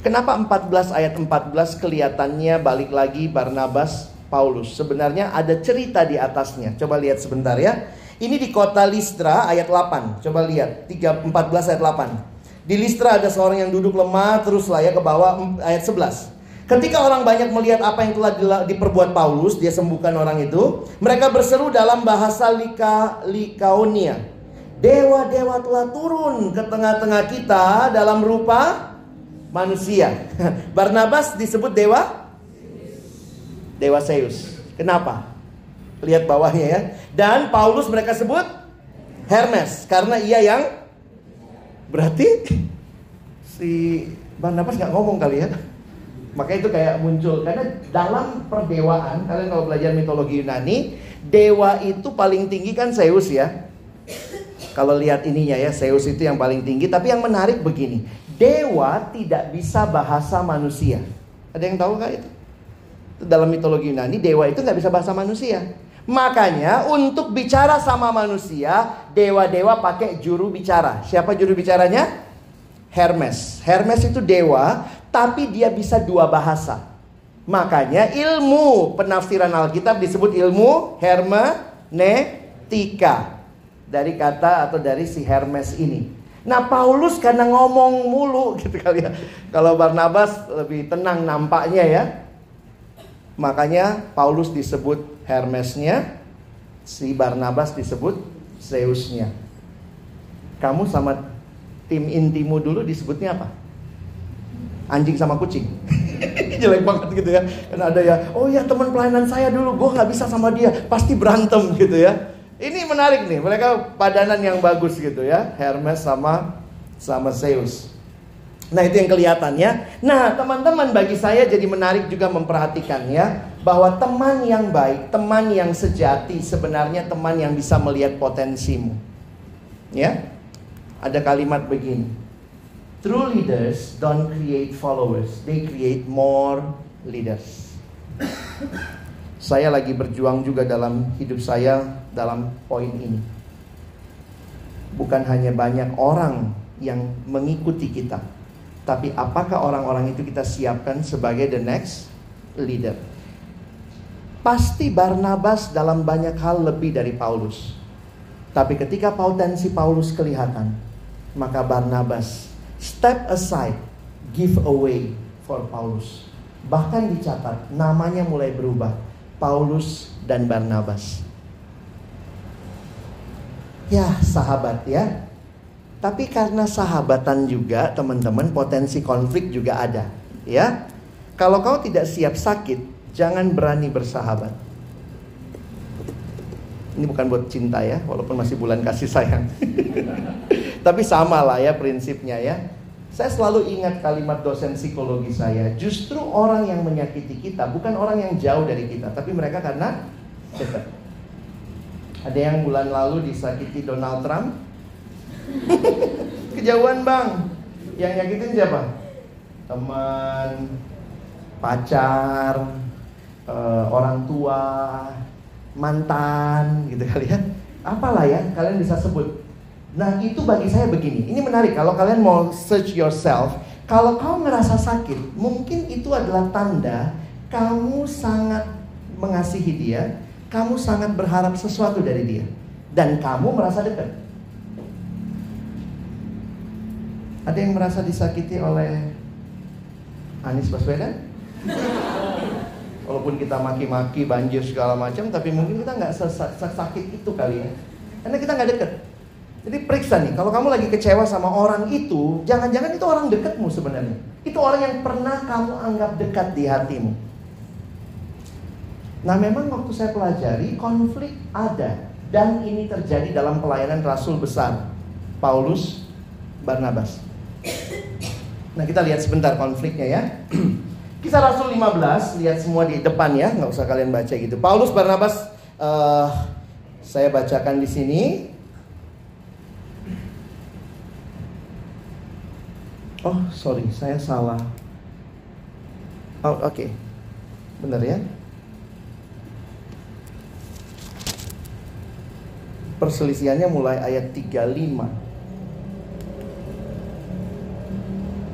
S1: Kenapa 14 ayat 14 kelihatannya balik lagi Barnabas Paulus. Sebenarnya ada cerita di atasnya. Coba lihat sebentar ya. Ini di kota Listra ayat 8. Coba lihat 3, 14 ayat 8. Di Listra ada seorang yang duduk lemah teruslah ya ke bawah ayat 11. Ketika orang banyak melihat apa yang telah diperbuat Paulus, dia sembuhkan orang itu. Mereka berseru dalam bahasa Lika, Likaonia. Dewa-dewa telah turun ke tengah-tengah kita dalam rupa manusia. Barnabas disebut dewa Dewa Zeus. Kenapa? Lihat bawahnya ya. Dan Paulus mereka sebut Hermes karena ia yang berarti si Barnabas nggak ngomong kali ya. Makanya itu kayak muncul karena dalam perdewaan kalian kalau belajar mitologi Yunani, dewa itu paling tinggi kan Zeus ya. Kalau lihat ininya ya, Zeus itu yang paling tinggi, tapi yang menarik begini, dewa tidak bisa bahasa manusia. Ada yang tahu kak itu? dalam mitologi Yunani dewa itu nggak bisa bahasa manusia. Makanya untuk bicara sama manusia, dewa-dewa pakai juru bicara. Siapa juru bicaranya? Hermes. Hermes itu dewa, tapi dia bisa dua bahasa. Makanya ilmu penafsiran Alkitab disebut ilmu hermeneutika. Dari kata atau dari si Hermes ini. Nah Paulus karena ngomong mulu gitu kali ya. Kalau Barnabas lebih tenang nampaknya ya. Makanya Paulus disebut Hermesnya, si Barnabas disebut Zeusnya. Kamu sama tim intimu dulu disebutnya apa? Anjing sama kucing. Jelek banget gitu ya. Kan ada ya, oh ya teman pelayanan saya dulu, gue nggak bisa sama dia, pasti berantem gitu ya. Ini menarik nih, mereka padanan yang bagus gitu ya, Hermes sama sama Zeus. Nah itu yang kelihatannya. Nah teman-teman bagi saya jadi menarik juga memperhatikan ya bahwa teman yang baik, teman yang sejati sebenarnya teman yang bisa melihat potensimu. Ya, ada kalimat begini. True leaders don't create followers, they create more leaders. saya lagi berjuang juga dalam hidup saya dalam poin ini. Bukan hanya banyak orang yang mengikuti kita, tapi apakah orang-orang itu kita siapkan sebagai the next leader? Pasti Barnabas dalam banyak hal lebih dari Paulus. Tapi ketika potensi Paulus kelihatan, maka Barnabas step aside, give away for Paulus. Bahkan dicatat namanya mulai berubah, Paulus dan Barnabas. Ya, sahabat ya, tapi karena sahabatan juga teman-teman potensi konflik juga ada. Ya. Kalau kau tidak siap sakit, jangan berani bersahabat. Ini bukan buat cinta ya, walaupun masih bulan kasih sayang. Tapi sama lah ya prinsipnya ya. Saya selalu ingat kalimat dosen psikologi saya, justru orang yang menyakiti kita bukan orang yang jauh dari kita, tapi mereka karena dekat. Ada yang bulan lalu disakiti Donald Trump? Kejauhan bang. Yang nyakitin siapa? Teman, pacar, uh, orang tua, mantan, gitu kali ya. Apalah ya, kalian bisa sebut. Nah itu bagi saya begini, ini menarik kalau kalian mau search yourself, kalau kamu ngerasa sakit, mungkin itu adalah tanda kamu sangat mengasihi dia, kamu sangat berharap sesuatu dari dia, dan kamu merasa dekat. Ada yang merasa disakiti oleh Anies Baswedan? Walaupun kita maki-maki, banjir segala macam, tapi mungkin kita nggak sesakit itu kali ya, karena kita nggak deket. Jadi periksa nih, kalau kamu lagi kecewa sama orang itu, jangan-jangan itu orang dekatmu sebenarnya. Itu orang yang pernah kamu anggap dekat di hatimu. Nah memang waktu saya pelajari, konflik ada. Dan ini terjadi dalam pelayanan Rasul besar, Paulus Barnabas. Nah kita lihat sebentar konfliknya ya. Kisah Rasul 15, lihat semua di depan ya, nggak usah kalian baca gitu. Paulus Barnabas, uh, saya bacakan di sini. Oh, sorry, saya salah. Oh, oke. Okay. Benar ya? Perselisihannya mulai ayat 35. Oke.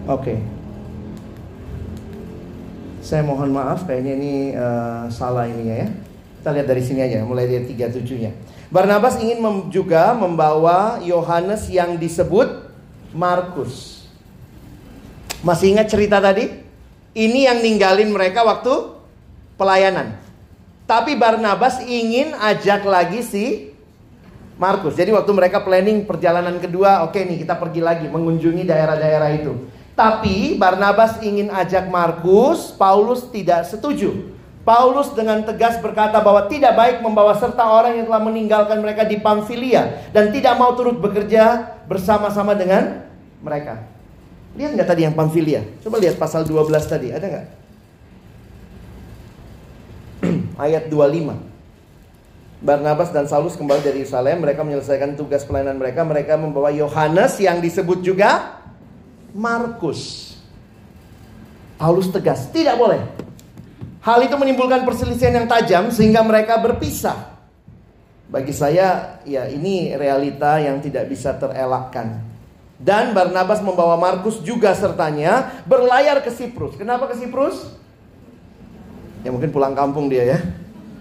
S1: Okay. Saya mohon maaf kayaknya ini uh, salah ininya ya. Kita lihat dari sini aja, mulai dari 37-nya. Barnabas ingin juga membawa Yohanes yang disebut Markus masih ingat cerita tadi? Ini yang ninggalin mereka waktu pelayanan. Tapi Barnabas ingin ajak lagi si Markus. Jadi waktu mereka planning perjalanan kedua, oke okay nih kita pergi lagi mengunjungi daerah-daerah itu. Tapi Barnabas ingin ajak Markus, Paulus tidak setuju. Paulus dengan tegas berkata bahwa tidak baik membawa serta orang yang telah meninggalkan mereka di Pamfilia dan tidak mau turut bekerja bersama-sama dengan mereka. Lihat nggak tadi yang Pamfilia? Coba lihat pasal 12 tadi, ada nggak? Ayat 25. Barnabas dan Saulus kembali dari Yerusalem, mereka menyelesaikan tugas pelayanan mereka, mereka membawa Yohanes yang disebut juga Markus. Paulus tegas, tidak boleh. Hal itu menimbulkan perselisihan yang tajam sehingga mereka berpisah. Bagi saya, ya ini realita yang tidak bisa terelakkan. Dan Barnabas membawa Markus juga sertanya berlayar ke Siprus. Kenapa ke Siprus? Ya mungkin pulang kampung dia ya.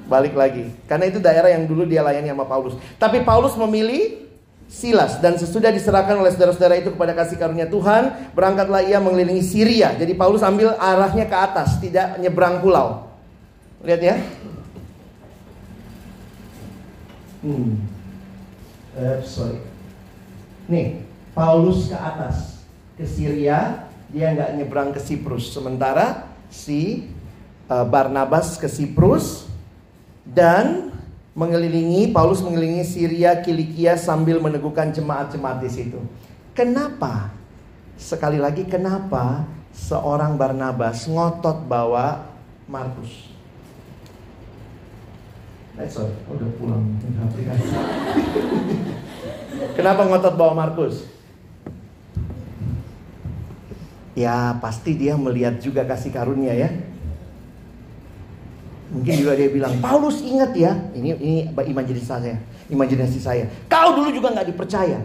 S1: Balik lagi. Karena itu daerah yang dulu dia layani sama Paulus. Tapi Paulus memilih Silas dan sesudah diserahkan oleh saudara-saudara itu kepada kasih karunia Tuhan, berangkatlah ia mengelilingi Syria. Jadi Paulus ambil arahnya ke atas, tidak nyebrang pulau. Lihat ya. Hmm. Uh, sorry. Nih, Paulus ke atas ke Syria, dia nggak nyebrang ke Siprus. Sementara si uh, Barnabas ke Siprus dan mengelilingi Paulus mengelilingi Syria, Kilikia sambil meneguhkan jemaat-jemaat di situ. Kenapa? Sekali lagi kenapa seorang Barnabas ngotot bawa Markus? Udah pulang Kenapa ngotot bawa Markus? Ya pasti dia melihat juga kasih karunia ya. Mungkin juga dia bilang, Paulus ingat ya, ini ini imajinasi saya, imajinasi saya. Kau dulu juga nggak dipercaya.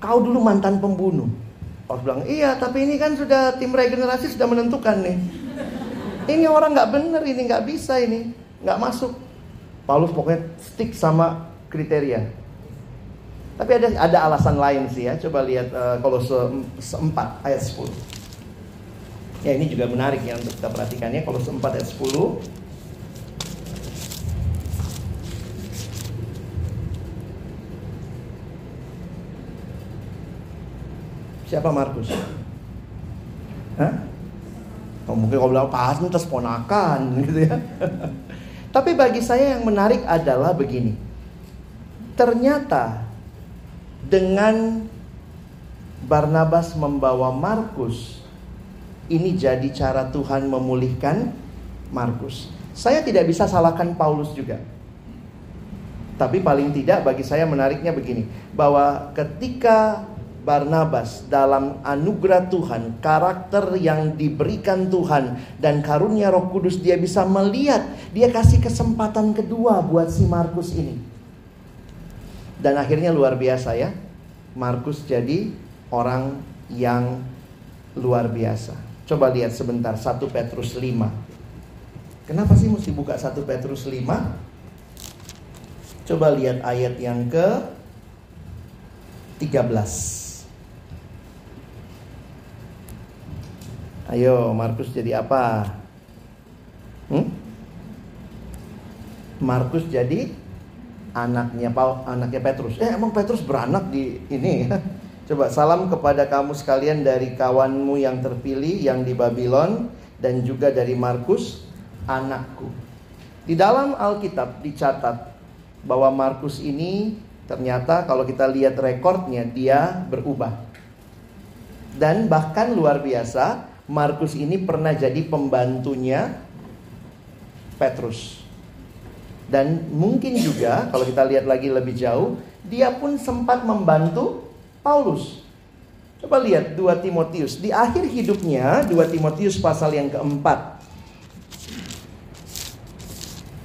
S1: Kau dulu mantan pembunuh. Paulus bilang, iya tapi ini kan sudah tim regenerasi sudah menentukan nih. Ini orang nggak bener, ini nggak bisa ini, nggak masuk. Paulus pokoknya stick sama kriteria. Tapi ada ada alasan lain sih ya. Coba lihat uh, kalau se 4 ayat 10. Ya ini juga menarik ya untuk kita perhatikan ya. Kalau 4 ayat 10. Siapa Markus? Hah? Oh, mungkin kalau bilang pas terus ponakan gitu ya. Tapi bagi saya yang menarik adalah begini. Ternyata dengan Barnabas membawa Markus. Ini jadi cara Tuhan memulihkan Markus. Saya tidak bisa salahkan Paulus juga. Tapi paling tidak bagi saya menariknya begini, bahwa ketika Barnabas dalam anugerah Tuhan, karakter yang diberikan Tuhan dan karunia Roh Kudus dia bisa melihat, dia kasih kesempatan kedua buat si Markus ini. Dan akhirnya luar biasa ya. Markus jadi orang yang luar biasa. Coba lihat sebentar 1 Petrus 5. Kenapa sih mesti buka 1 Petrus 5? Coba lihat ayat yang ke 13. Ayo, Markus jadi apa? Hmm? Markus jadi anaknya anaknya Petrus. Eh, emang Petrus beranak di ini? Coba salam kepada kamu sekalian dari kawanmu yang terpilih yang di Babylon dan juga dari Markus, anakku. Di dalam Alkitab dicatat bahwa Markus ini ternyata kalau kita lihat rekornya dia berubah. Dan bahkan luar biasa, Markus ini pernah jadi pembantunya Petrus. Dan mungkin juga kalau kita lihat lagi lebih jauh, dia pun sempat membantu Paulus. Coba lihat 2 Timotius. Di akhir hidupnya 2 Timotius pasal yang keempat.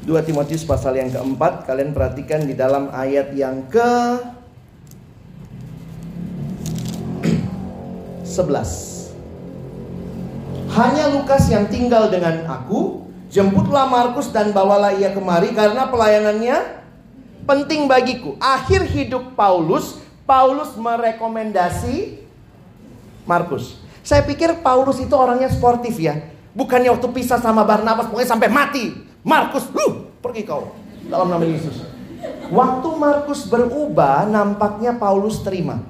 S1: 2 Timotius pasal yang keempat. Kalian perhatikan di dalam ayat yang ke 11. Hanya Lukas yang tinggal dengan aku. Jemputlah Markus dan bawalah ia kemari karena pelayanannya penting bagiku. Akhir hidup Paulus Paulus merekomendasi Markus. Saya pikir Paulus itu orangnya sportif ya. Bukannya waktu pisah sama Barnabas pokoknya sampai mati. Markus, uh, pergi kau dalam nama Yesus. Waktu Markus berubah, nampaknya Paulus terima.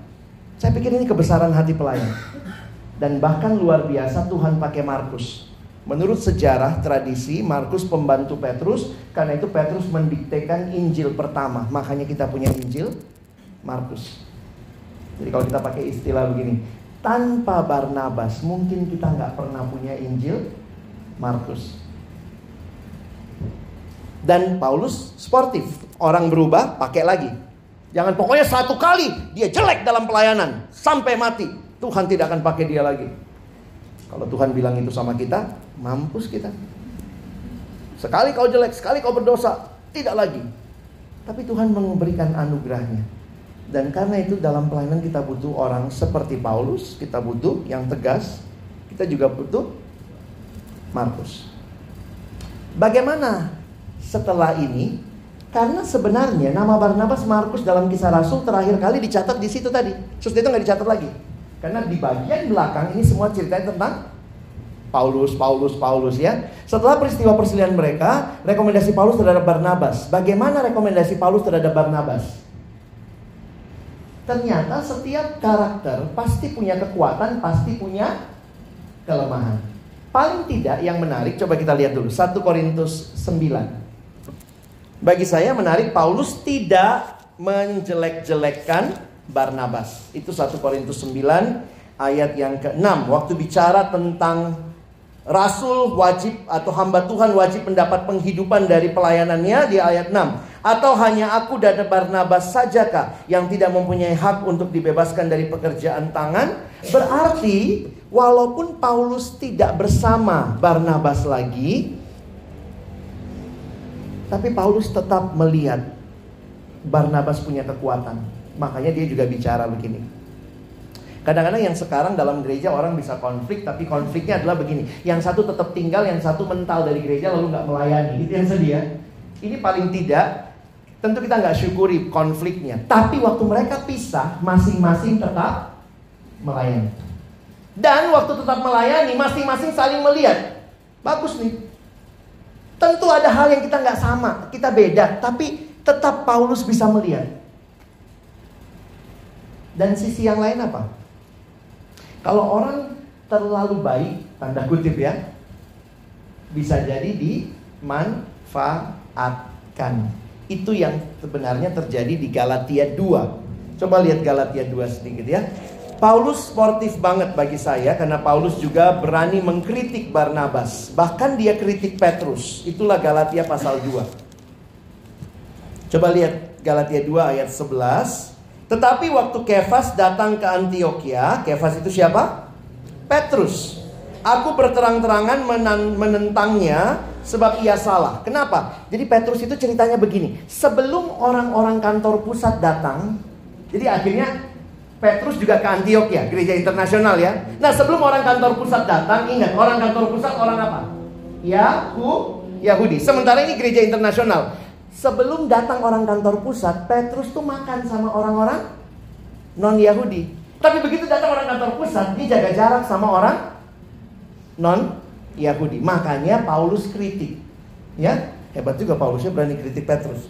S1: Saya pikir ini kebesaran hati pelayan. Dan bahkan luar biasa Tuhan pakai Markus. Menurut sejarah tradisi, Markus pembantu Petrus, karena itu Petrus mendiktekan Injil pertama. Makanya kita punya Injil Markus. Jadi kalau kita pakai istilah begini, tanpa Barnabas mungkin kita nggak pernah punya Injil Markus. Dan Paulus sportif, orang berubah pakai lagi. Jangan pokoknya satu kali dia jelek dalam pelayanan sampai mati, Tuhan tidak akan pakai dia lagi. Kalau Tuhan bilang itu sama kita, mampus kita. Sekali kau jelek, sekali kau berdosa, tidak lagi. Tapi Tuhan memberikan anugerahnya. Dan karena itu dalam pelayanan kita butuh orang seperti Paulus, kita butuh yang tegas, kita juga butuh Markus. Bagaimana setelah ini? Karena sebenarnya nama Barnabas Markus dalam kisah Rasul terakhir kali dicatat di situ tadi. Terus itu nggak dicatat lagi. Karena di bagian belakang ini semua ceritanya tentang Paulus, Paulus, Paulus ya. Setelah peristiwa perselian mereka, rekomendasi Paulus terhadap Barnabas. Bagaimana rekomendasi Paulus terhadap Barnabas? Ternyata setiap karakter pasti punya kekuatan, pasti punya kelemahan. Paling tidak yang menarik, coba kita lihat dulu. 1 Korintus 9. Bagi saya menarik, Paulus tidak menjelek-jelekkan Barnabas. Itu 1 Korintus 9 ayat yang ke-6. Waktu bicara tentang Rasul wajib atau hamba Tuhan wajib mendapat penghidupan dari pelayanannya di ayat 6. Atau hanya aku dan Barnabas sajakah yang tidak mempunyai hak untuk dibebaskan dari pekerjaan tangan? Berarti walaupun Paulus tidak bersama Barnabas lagi, tapi Paulus tetap melihat Barnabas punya kekuatan. Makanya dia juga bicara begini. Kadang-kadang yang sekarang dalam gereja orang bisa konflik, tapi konfliknya adalah begini. Yang satu tetap tinggal, yang satu mental dari gereja lalu nggak melayani. Itu yang sedih ya. Ini paling tidak Tentu kita nggak syukuri konfliknya. Tapi waktu mereka pisah, masing-masing tetap melayani. Dan waktu tetap melayani, masing-masing saling melihat. Bagus nih. Tentu ada hal yang kita nggak sama, kita beda. Tapi tetap Paulus bisa melihat. Dan sisi yang lain apa? Kalau orang terlalu baik, tanda kutip ya, bisa jadi dimanfaatkan. Itu yang sebenarnya terjadi di Galatia 2. Coba lihat Galatia 2 sedikit ya. Paulus sportif banget bagi saya karena Paulus juga berani mengkritik Barnabas. Bahkan dia kritik Petrus. Itulah Galatia pasal 2. Coba lihat Galatia 2 ayat 11. Tetapi waktu Kefas datang ke Antioquia, Kefas itu siapa? Petrus. Aku berterang-terangan menentangnya sebab ia salah. Kenapa? Jadi Petrus itu ceritanya begini. Sebelum orang-orang kantor pusat datang, jadi akhirnya Petrus juga ke Antioquia, gereja internasional ya. Nah sebelum orang kantor pusat datang, ingat orang kantor pusat orang apa? Yahu, Yahudi. Sementara ini gereja internasional. Sebelum datang orang kantor pusat, Petrus tuh makan sama orang-orang non Yahudi. Tapi begitu datang orang kantor pusat, dia jaga jarak sama orang non Yahudi. Makanya Paulus kritik. Ya, hebat juga Paulusnya berani kritik Petrus.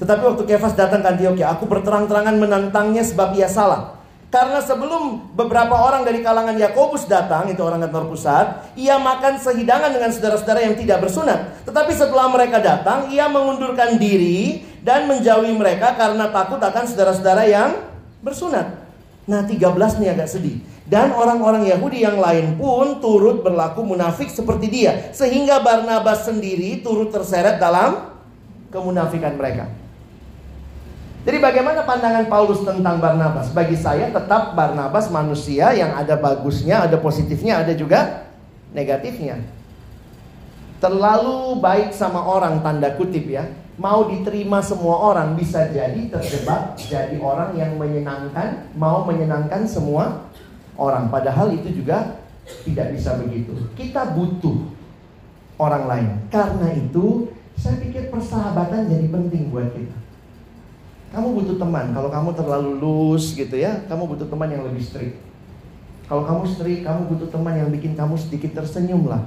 S1: Tetapi waktu Kefas datang ke Antioquia, aku berterang-terangan menantangnya sebab ia salah. Karena sebelum beberapa orang dari kalangan Yakobus datang, itu orang kantor pusat, ia makan sehidangan dengan saudara-saudara yang tidak bersunat. Tetapi setelah mereka datang, ia mengundurkan diri dan menjauhi mereka karena takut akan saudara-saudara yang bersunat. Nah 13 nih agak sedih. Dan orang-orang Yahudi yang lain pun turut berlaku munafik seperti dia. Sehingga Barnabas sendiri turut terseret dalam kemunafikan mereka. Jadi bagaimana pandangan Paulus tentang Barnabas? Bagi saya tetap Barnabas manusia yang ada bagusnya, ada positifnya, ada juga negatifnya. Terlalu baik sama orang tanda kutip ya. Mau diterima semua orang bisa jadi terjebak jadi orang yang menyenangkan, mau menyenangkan semua orang. Padahal itu juga tidak bisa begitu. Kita butuh orang lain. Karena itu saya pikir persahabatan jadi penting buat kita. Kamu butuh teman. Kalau kamu terlalu loose gitu ya, kamu butuh teman yang lebih strict. Kalau kamu strict, kamu butuh teman yang bikin kamu sedikit tersenyum lah.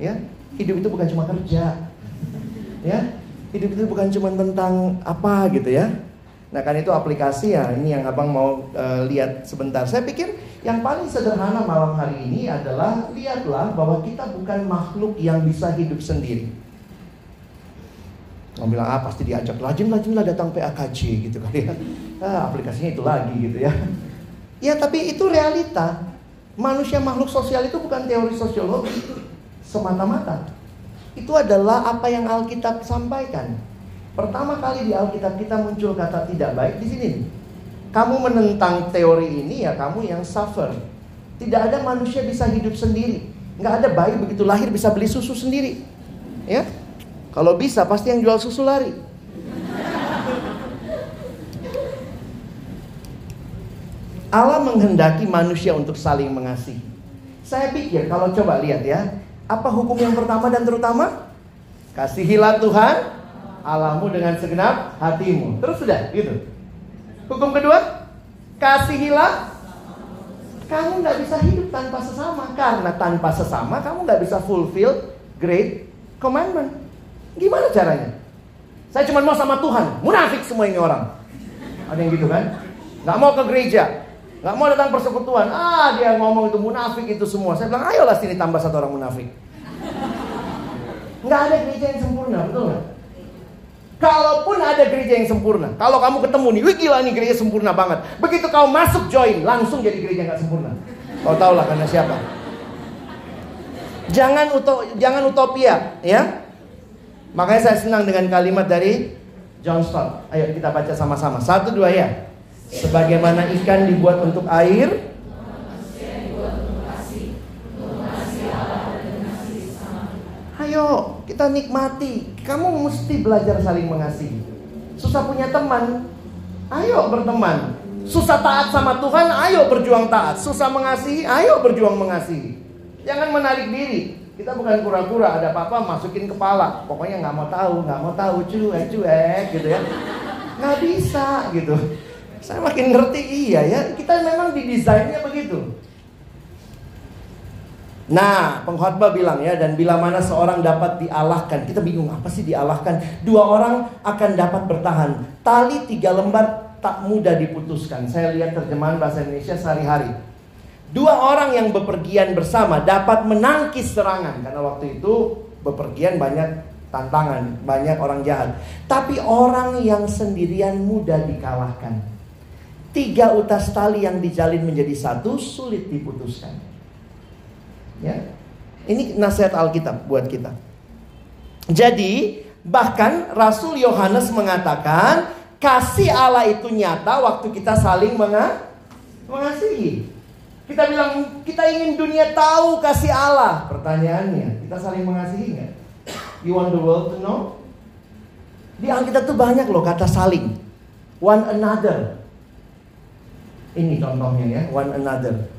S1: Ya, hidup itu bukan cuma kerja. Ya, hidup itu bukan cuma tentang apa gitu ya. Nah kan itu aplikasi ya, ini yang abang mau uh, lihat sebentar. Saya pikir yang paling sederhana malam hari ini adalah lihatlah bahwa kita bukan makhluk yang bisa hidup sendiri. Kamu bilang, ah pasti diajak rajin-rajinlah datang PAKJ gitu kan ya. Ah, aplikasinya itu lagi gitu ya. Ya tapi itu realita. Manusia makhluk sosial itu bukan teori sosiologi semata-mata. Itu adalah apa yang Alkitab sampaikan. Pertama kali di Alkitab kita muncul kata tidak baik di sini. Kamu menentang teori ini ya kamu yang suffer. Tidak ada manusia bisa hidup sendiri. Nggak ada bayi begitu lahir bisa beli susu sendiri. Ya, kalau bisa pasti yang jual susu lari. Allah menghendaki manusia untuk saling mengasihi. Saya pikir kalau coba lihat ya, apa hukum yang pertama dan terutama? Kasihilah Tuhan Allahmu dengan segenap hatimu. Terus sudah gitu. Hukum kedua, kasihilah kamu nggak bisa hidup tanpa sesama karena tanpa sesama kamu nggak bisa fulfill great commandment. Gimana caranya? Saya cuma mau sama Tuhan. Munafik semua ini orang. Ada yang gitu kan? Gak mau ke gereja. Gak mau datang persekutuan. Ah dia ngomong itu munafik itu semua. Saya bilang ayolah sini tambah satu orang munafik. Gak ada gereja yang sempurna, betul gak? Kalaupun ada gereja yang sempurna, kalau kamu ketemu nih, wih gila nih gereja sempurna banget. Begitu kau masuk join, langsung jadi gereja nggak sempurna. Kau tau lah karena siapa? Jangan uto, jangan utopia, ya. Makanya saya senang dengan kalimat dari John Stott. Ayo kita baca sama-sama. Satu dua ya. Sebagaimana ikan dibuat untuk air, Ayo kita nikmati. Kamu mesti belajar saling mengasihi. Susah punya teman, ayo berteman. Susah taat sama Tuhan, ayo berjuang taat. Susah mengasihi, ayo berjuang mengasihi. Jangan menarik diri. Kita bukan kura-kura, ada apa-apa masukin kepala. Pokoknya nggak mau tahu, nggak mau tahu, cuek, cuek gitu ya. Nggak bisa gitu. Saya makin ngerti iya ya, kita memang didesainnya begitu. Nah, pengkhotbah bilang ya, dan bila mana seorang dapat dialahkan, kita bingung apa sih dialahkan? Dua orang akan dapat bertahan. Tali tiga lembar tak mudah diputuskan. Saya lihat terjemahan bahasa Indonesia sehari-hari. Dua orang yang bepergian bersama dapat menangkis serangan karena waktu itu bepergian banyak tantangan, banyak orang jahat. Tapi orang yang sendirian mudah dikalahkan. Tiga utas tali yang dijalin menjadi satu sulit diputuskan. Ya. Ini nasihat Alkitab buat kita. Jadi, bahkan Rasul Yohanes mengatakan kasih Allah itu nyata waktu kita saling mengasihi. Kita bilang kita ingin dunia tahu kasih Allah. Pertanyaannya, kita saling mengasihi nggak? You want the world to know? Di Alkitab tuh banyak loh kata saling. One another. Ini contohnya ya, one another.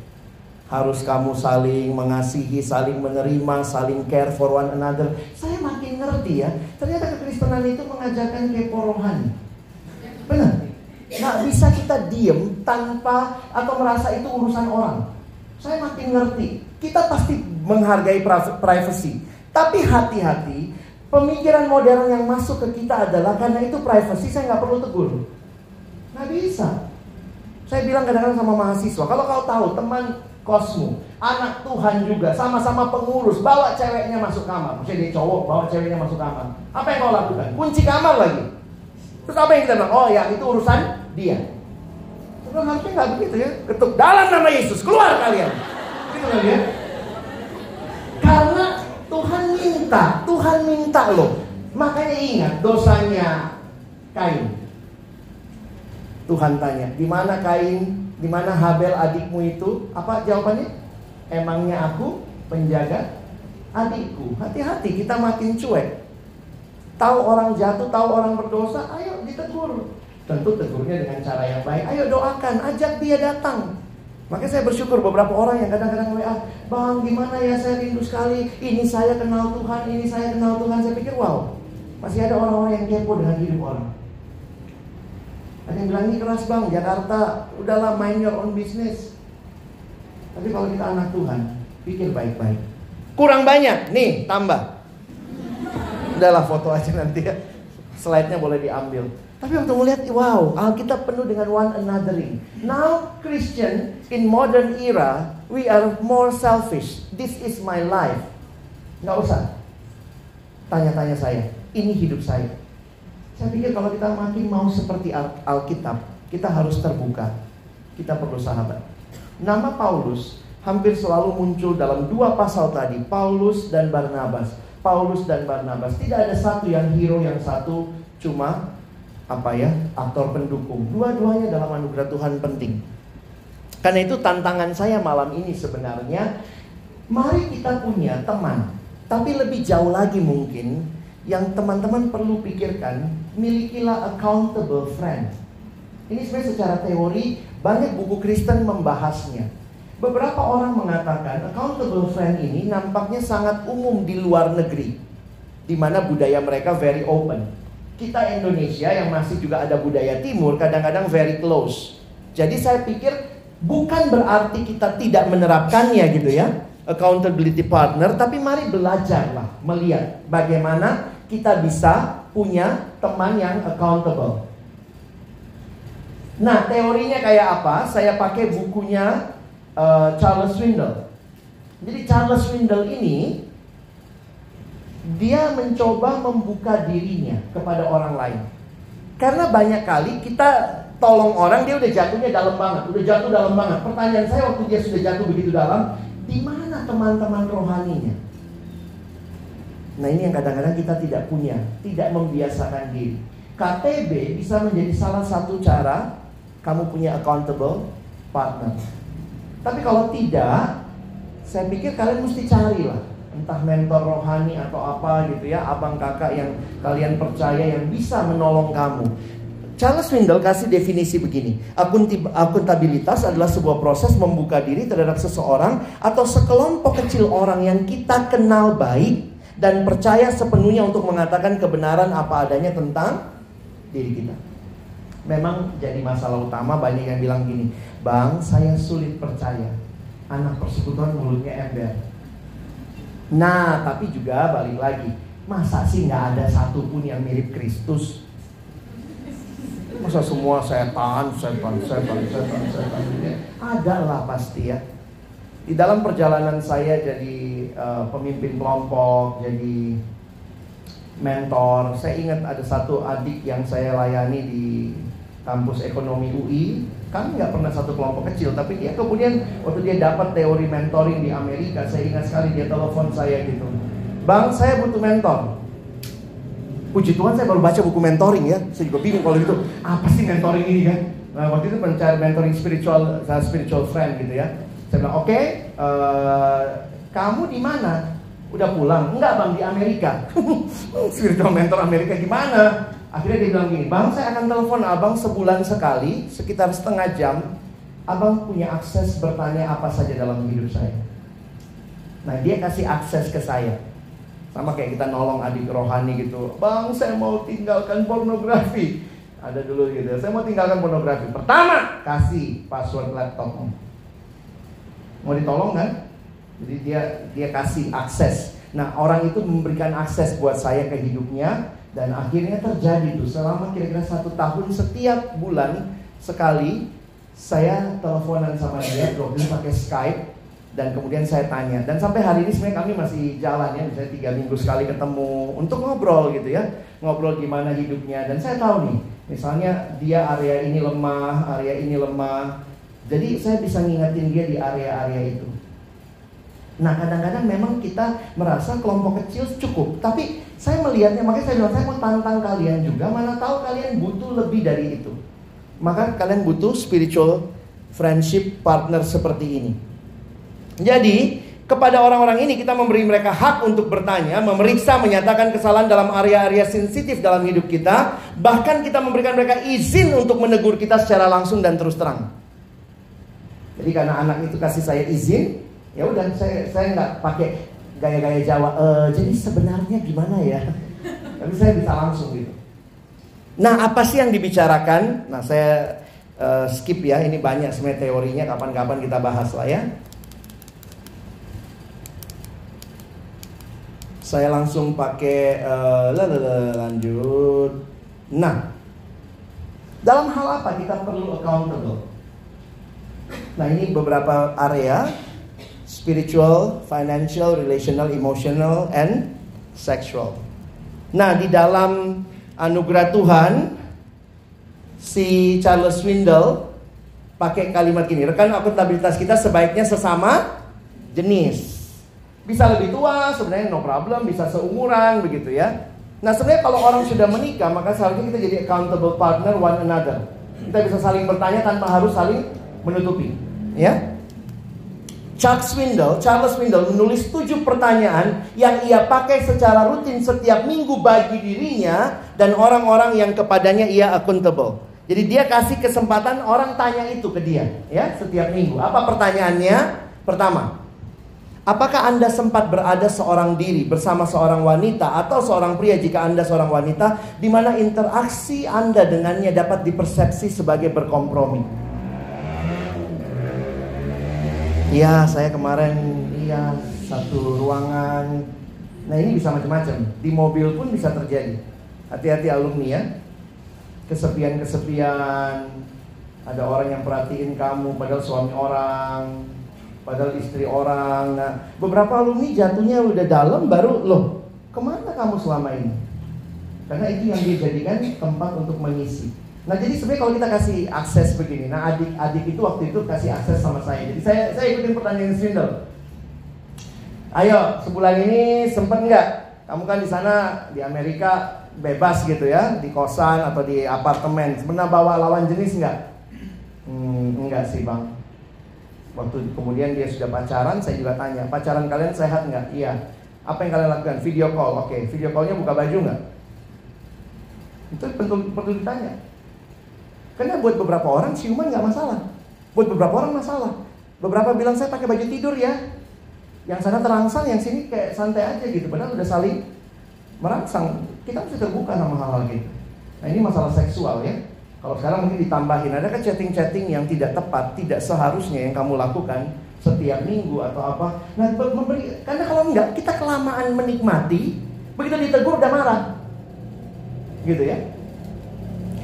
S1: Harus kamu saling mengasihi, saling menerima, saling care for one another. Saya makin ngerti ya, ternyata kekristenan itu mengajarkan kepo rohani. Benar? Nggak bisa kita diem tanpa atau merasa itu urusan orang. Saya makin ngerti. Kita pasti menghargai privacy. Tapi hati-hati, pemikiran modern yang masuk ke kita adalah karena itu privacy saya nggak perlu tegur. Nggak bisa. Saya bilang kadang-kadang sama mahasiswa, kalau kau tahu teman kosmu, anak Tuhan juga, sama-sama pengurus, bawa ceweknya masuk kamar. Misalnya dia cowok, bawa ceweknya masuk kamar. Apa yang kau lakukan? Kunci kamar lagi. Terus apa yang kita bilang? Oh ya, itu urusan dia. Terus harusnya nggak begitu ya. Ketuk dalam nama Yesus, keluar kalian. Gitu kan ya? Karena Tuhan minta, Tuhan minta loh. Makanya ingat dosanya Kain. Tuhan tanya, di mana Kain, di mana Habel adikmu itu? Apa jawabannya? Emangnya aku penjaga adikku? Hati-hati, kita makin cuek. Tahu orang jatuh, tahu orang berdosa, ayo ditegur. Tentu tegurnya dengan cara yang baik. Ayo doakan, ajak dia datang. Makanya saya bersyukur beberapa orang yang kadang-kadang WA, Bang gimana ya saya rindu sekali, ini saya kenal Tuhan, ini saya kenal Tuhan. Saya pikir wow, masih ada orang-orang yang kepo dengan hidup orang. Ada yang bilang ini keras bang, Jakarta udahlah main your own business. Tapi kalau kita anak Tuhan, pikir baik-baik. Kurang banyak, nih tambah. Udahlah foto aja nanti ya. Slide-nya boleh diambil. Tapi untuk melihat, wow, Alkitab penuh dengan one anothering. Now Christian in modern era, we are more selfish. This is my life. Nggak usah. Tanya-tanya saya, ini hidup saya. Saya pikir kalau kita makin mau seperti Alkitab, kita harus terbuka. Kita perlu sahabat. Nama Paulus hampir selalu muncul dalam dua pasal tadi, Paulus dan Barnabas. Paulus dan Barnabas. Tidak ada satu yang hero, yang satu cuma apa ya, aktor pendukung. Dua-duanya dalam anugerah Tuhan penting. Karena itu tantangan saya malam ini sebenarnya, mari kita punya teman, tapi lebih jauh lagi mungkin yang teman-teman perlu pikirkan, milikilah accountable friend. Ini sebenarnya secara teori banyak buku Kristen membahasnya. Beberapa orang mengatakan accountable friend ini nampaknya sangat umum di luar negeri, di mana budaya mereka very open. Kita Indonesia yang masih juga ada budaya timur kadang-kadang very close. Jadi saya pikir bukan berarti kita tidak menerapkannya gitu ya accountability partner, tapi mari belajarlah melihat bagaimana kita bisa punya teman yang accountable. Nah, teorinya kayak apa? Saya pakai bukunya uh, Charles Swindle. Jadi Charles Swindle ini dia mencoba membuka dirinya kepada orang lain. Karena banyak kali kita tolong orang dia udah jatuhnya dalam banget, udah jatuh dalam banget. Pertanyaan saya waktu dia sudah jatuh begitu dalam, di mana teman-teman rohaninya? Nah ini yang kadang-kadang kita tidak punya, tidak membiasakan diri. KTB bisa menjadi salah satu cara kamu punya accountable partner. Tapi kalau tidak, saya pikir kalian mesti carilah entah mentor rohani atau apa gitu ya, abang kakak yang kalian percaya yang bisa menolong kamu. Charles Swindle kasih definisi begini. Akuntabilitas adalah sebuah proses membuka diri terhadap seseorang atau sekelompok kecil orang yang kita kenal baik dan percaya sepenuhnya untuk mengatakan kebenaran apa adanya tentang diri kita. Memang jadi masalah utama banyak yang bilang gini, "Bang, saya sulit percaya. Anak persekutuan mulutnya ember." Nah, tapi juga balik lagi, masa sih nggak ada satupun yang mirip Kristus? Masa semua setan, setan, setan, setan, setan. Ada lah pasti ya. Di dalam perjalanan saya jadi uh, pemimpin kelompok, jadi mentor, saya ingat ada satu adik yang saya layani di kampus ekonomi UI. Kami nggak pernah satu kelompok kecil, tapi dia kemudian waktu dia dapat teori mentoring di Amerika, saya ingat sekali dia telepon saya gitu. Bang, saya butuh mentor. Puji Tuhan saya baru baca buku mentoring ya. Saya juga bingung kalau gitu, apa sih mentoring ini kan? Nah, waktu itu mencari mentoring spiritual, saya spiritual friend gitu ya. Saya bilang, oke, okay, uh, kamu di mana? Udah pulang? Enggak bang, di Amerika. spiritual mentor Amerika gimana? Akhirnya dia bilang gini, bang saya akan telepon abang sebulan sekali, sekitar setengah jam. Abang punya akses bertanya apa saja dalam hidup saya. Nah dia kasih akses ke saya. Sama kayak kita nolong adik rohani gitu. Bang saya mau tinggalkan pornografi. Ada dulu gitu. Saya mau tinggalkan pornografi. Pertama kasih password laptop. Mau ditolong kan? Jadi dia dia kasih akses. Nah orang itu memberikan akses buat saya ke hidupnya dan akhirnya terjadi tuh selama kira-kira satu tahun setiap bulan sekali saya teleponan sama dia, Robin pakai Skype dan kemudian saya tanya. Dan sampai hari ini sebenarnya kami masih jalan ya misalnya tiga minggu sekali ketemu untuk ngobrol gitu ya. Ngobrol gimana hidupnya. Dan saya tahu nih misalnya dia area ini lemah area ini lemah. Jadi saya bisa ngingetin dia di area-area itu. Nah kadang-kadang memang kita merasa kelompok kecil cukup. Tapi saya melihatnya, makanya saya bilang saya mau tantang kalian juga Mana tahu kalian butuh lebih dari itu. Maka kalian butuh spiritual friendship partner seperti ini. Jadi kepada orang-orang ini kita memberi mereka hak untuk bertanya, memeriksa, menyatakan kesalahan dalam area-area sensitif dalam hidup kita, bahkan kita memberikan mereka izin untuk menegur kita secara langsung dan terus terang. Jadi karena anak itu kasih saya izin, ya udah saya saya nggak pakai gaya-gaya Jawa. E, jadi sebenarnya gimana ya? Tapi saya bisa langsung gitu. Nah apa sih yang dibicarakan? Nah saya uh, skip ya. Ini banyak sebenarnya teorinya. Kapan-kapan kita bahas lah ya. Saya langsung pakai uh, lanjut. Nah dalam hal apa kita perlu accountable? Nah ini beberapa area spiritual, financial, relational, emotional, and sexual. Nah, di dalam anugerah Tuhan, si Charles Swindle pakai kalimat gini, rekan akuntabilitas kita sebaiknya sesama jenis. Bisa lebih tua, sebenarnya no problem, bisa seumuran begitu ya. Nah, sebenarnya kalau orang sudah menikah, maka seharusnya kita jadi accountable partner one another. Kita bisa saling bertanya tanpa harus saling menutupi, ya. Chuck Swindle, Charles Swindle menulis tujuh pertanyaan yang ia pakai secara rutin setiap minggu bagi dirinya dan orang-orang yang kepadanya ia accountable. Jadi dia kasih kesempatan orang tanya itu ke dia ya setiap minggu. Apa pertanyaannya? Pertama, apakah Anda sempat berada seorang diri bersama seorang wanita atau seorang pria jika Anda seorang wanita di mana interaksi Anda dengannya dapat dipersepsi sebagai berkompromi? Iya, saya kemarin iya satu ruangan. Nah ini bisa macam-macam. Di mobil pun bisa terjadi. Hati-hati alumni ya. Kesepian-kesepian. Ada orang yang perhatiin kamu, padahal suami orang, padahal istri orang. Nah, beberapa alumni jatuhnya udah dalam, baru loh, ke mana kamu selama ini? Karena itu yang dijadikan tempat untuk mengisi. Nah jadi sebenarnya kalau kita kasih akses begini, nah adik-adik itu waktu itu kasih akses sama saya. Jadi saya saya ikutin pertanyaan Swindle. Ayo sebulan ini sempet nggak? Kamu kan di sana di Amerika bebas gitu ya, di kosan atau di apartemen. Pernah bawa lawan jenis nggak? Hmm, enggak sih bang. Waktu kemudian dia sudah pacaran, saya juga tanya, pacaran kalian sehat nggak? Iya. Apa yang kalian lakukan? Video call, oke. Video callnya buka baju nggak? Itu perlu ditanya. Karena buat beberapa orang ciuman nggak masalah. Buat beberapa orang masalah. Beberapa bilang saya pakai baju tidur ya. Yang sana terangsang, yang sini kayak santai aja gitu. Padahal udah saling merangsang. Kita mesti terbuka sama hal-hal gitu. Nah ini masalah seksual ya. Kalau sekarang mungkin ditambahin, ada kan chatting-chatting yang tidak tepat, tidak seharusnya yang kamu lakukan setiap minggu atau apa. Nah, memberi, karena kalau enggak, kita kelamaan menikmati, begitu ditegur udah marah. Gitu ya.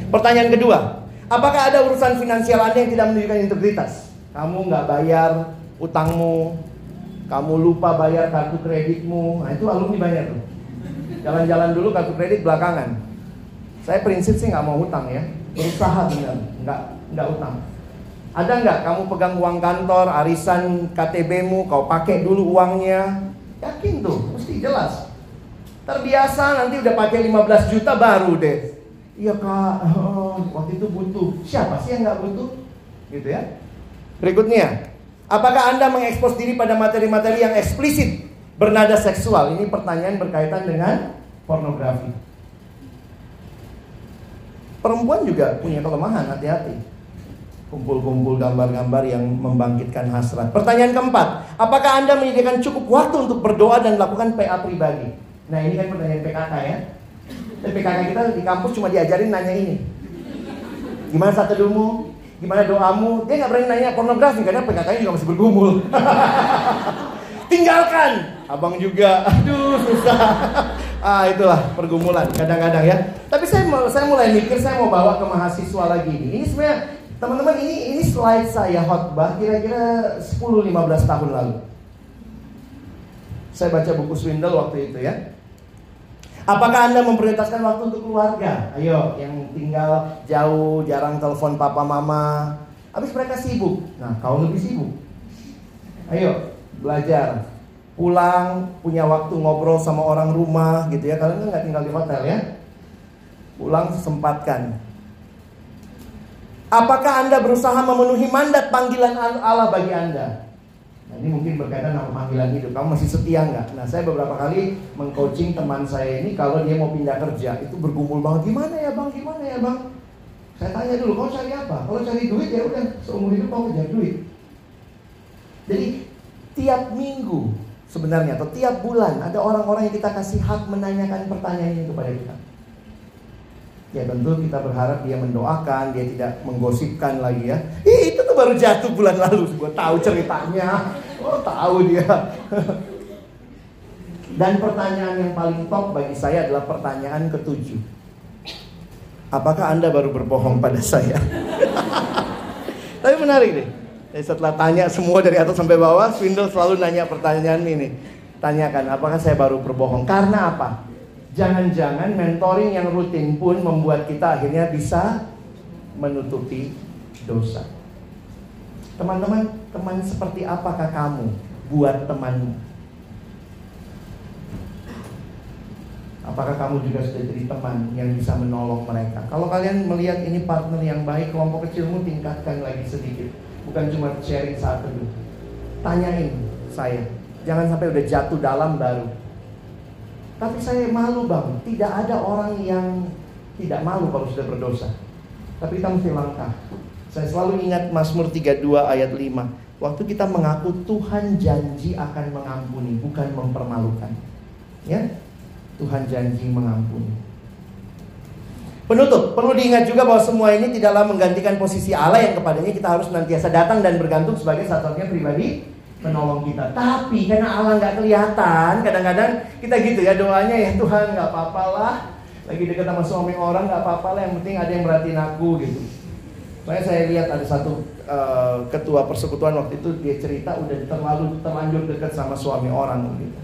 S1: Pertanyaan kedua, Apakah ada urusan finansial Anda yang tidak menunjukkan integritas? Kamu nggak bayar utangmu, kamu lupa bayar kartu kreditmu, nah itu alumni banyak tuh. Jalan-jalan dulu kartu kredit belakangan. Saya prinsip sih nggak mau utang ya, berusaha benar, nggak nggak utang. Ada nggak kamu pegang uang kantor, arisan KTB-mu, kau pakai dulu uangnya? Yakin tuh, mesti jelas. Terbiasa nanti udah pakai 15 juta baru deh. Iya kak, oh, waktu itu butuh. Siapa sih yang nggak butuh? Gitu ya. Berikutnya, apakah anda mengekspos diri pada materi-materi yang eksplisit bernada seksual? Ini pertanyaan berkaitan dengan pornografi. Perempuan juga punya kelemahan, hati-hati. Kumpul-kumpul gambar-gambar yang membangkitkan hasrat. Pertanyaan keempat, apakah Anda menyediakan cukup waktu untuk berdoa dan melakukan PA pribadi? Nah ini kan pertanyaan PKK ya. Dan PKK kita di kampus cuma diajarin nanya ini. Gimana saat teduhmu? Gimana doamu? Dia nggak berani nanya pornografi karena PKK juga masih bergumul. Tinggalkan. Abang juga. Aduh susah. ah itulah pergumulan kadang-kadang ya. Tapi saya saya mulai mikir saya mau bawa ke mahasiswa lagi ini. Ini sebenarnya teman-teman ini ini slide saya khotbah kira-kira 10-15 tahun lalu. Saya baca buku Swindle waktu itu ya. Apakah Anda memprioritaskan waktu untuk keluarga? Ayo, yang tinggal jauh, jarang telepon papa mama. Habis mereka sibuk. Nah, kau lebih sibuk. Ayo, belajar. Pulang, punya waktu ngobrol sama orang rumah gitu ya. Kalian kan nggak tinggal di hotel ya. Pulang sempatkan. Apakah Anda berusaha memenuhi mandat panggilan Allah bagi Anda? Nah, ini mungkin berkaitan sama panggilan hidup. Kamu masih setia nggak? Nah, saya beberapa kali mengcoaching teman saya ini kalau dia mau pindah kerja itu bergumul banget. Gimana ya bang? Gimana ya bang? Saya tanya dulu, kau cari apa? Kalau cari duit ya udah seumur hidup kau kejar duit. Jadi tiap minggu sebenarnya atau tiap bulan ada orang-orang yang kita kasih hak menanyakan pertanyaan ini kepada kita. Ya tentu kita berharap dia mendoakan, dia tidak menggosipkan lagi ya. Ih, baru jatuh bulan lalu, gue tahu ceritanya. Oh tahu dia. Dan pertanyaan yang paling top bagi saya adalah pertanyaan ketujuh. Apakah Anda baru berbohong pada saya? Tapi menarik deh. Jadi setelah tanya semua dari atas sampai bawah, Swindle selalu nanya pertanyaan ini. Tanyakan, apakah saya baru berbohong? Karena apa? Jangan-jangan mentoring yang rutin pun membuat kita akhirnya bisa menutupi dosa. Teman-teman, teman seperti apakah kamu buat temanmu? Apakah kamu juga sudah jadi teman yang bisa menolong mereka? Kalau kalian melihat ini partner yang baik, kelompok kecilmu tingkatkan lagi sedikit. Bukan cuma sharing satu dulu. Tanyain saya. Jangan sampai udah jatuh dalam baru. Tapi saya malu bang, tidak ada orang yang tidak malu kalau sudah berdosa. Tapi kita mesti langkah. Saya selalu ingat Mazmur 32 ayat 5. Waktu kita mengaku Tuhan janji akan mengampuni, bukan mempermalukan. Ya, Tuhan janji mengampuni. Penutup, perlu diingat juga bahwa semua ini tidaklah menggantikan posisi Allah yang kepadanya kita harus nantiasa datang dan bergantung sebagai satu-satunya pribadi menolong kita. Tapi karena Allah nggak kelihatan, kadang-kadang kita gitu ya doanya ya Tuhan nggak apa-apa lah. Lagi dekat sama suami orang nggak apa-apa lah, yang penting ada yang merhatiin aku gitu. Makanya saya lihat ada satu uh, ketua persekutuan waktu itu dia cerita udah terlalu terlanjur dekat sama suami orang gitu.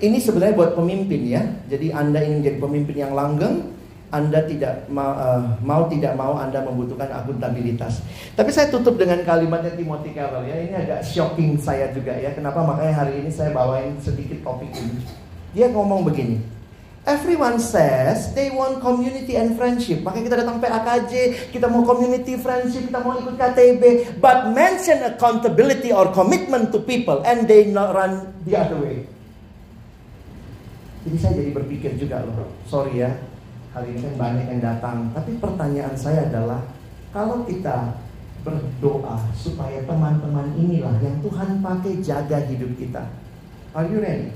S1: Ini sebenarnya buat pemimpin ya. Jadi Anda ingin jadi pemimpin yang langgeng, anda tidak mau, uh, eh, mau tidak mau Anda membutuhkan akuntabilitas. Tapi saya tutup dengan kalimatnya Timothy Carroll ya. Ini agak shocking saya juga ya. Kenapa makanya hari ini saya bawain sedikit topik ini. Dia ngomong begini. Everyone says they want community and friendship. Makanya kita datang PAKJ, kita mau community friendship, kita mau ikut KTB. But mention accountability or commitment to people and they not run the other way. Jadi saya jadi berpikir juga loh. Sorry ya, hari ini kan banyak yang datang. Tapi pertanyaan saya adalah, kalau kita berdoa supaya teman-teman inilah yang Tuhan pakai jaga hidup kita. Are you ready?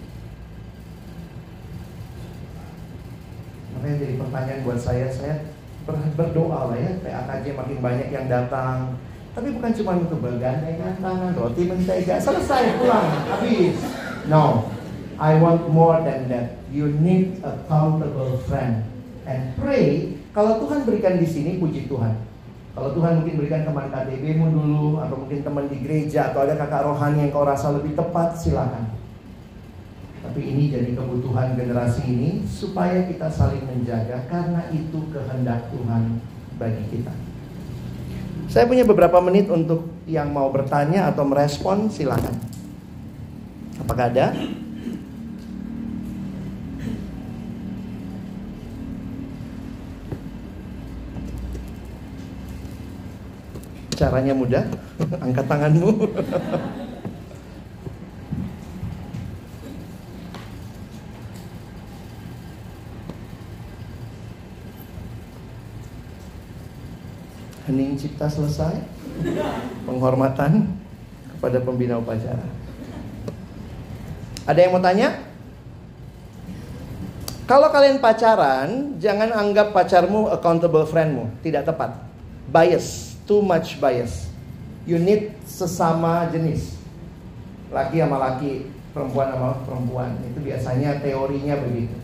S1: Makanya jadi pertanyaan buat saya, saya berdoa lah ya, PAKJ makin banyak yang datang. Tapi bukan cuma untuk bergandengan tangan, roti mentega, selesai pulang, habis. No, I want more than that. You need a countable friend and pray. Kalau Tuhan berikan di sini, puji Tuhan. Kalau Tuhan mungkin berikan teman KTB-mu dulu, atau mungkin teman di gereja, atau ada kakak rohani yang kau rasa lebih tepat, silakan. Tapi ini jadi kebutuhan generasi ini supaya kita saling menjaga karena itu kehendak Tuhan bagi kita. Saya punya beberapa menit untuk yang mau bertanya atau merespon, silakan. Apakah ada? Caranya mudah, angkat tanganmu. Hening cipta selesai. Penghormatan kepada pembina upacara. Ada yang mau tanya? Kalau kalian pacaran, jangan anggap pacarmu accountable friendmu. Tidak tepat. Bias, too much bias. You need sesama jenis. Laki sama laki, perempuan sama perempuan. Itu biasanya teorinya begitu.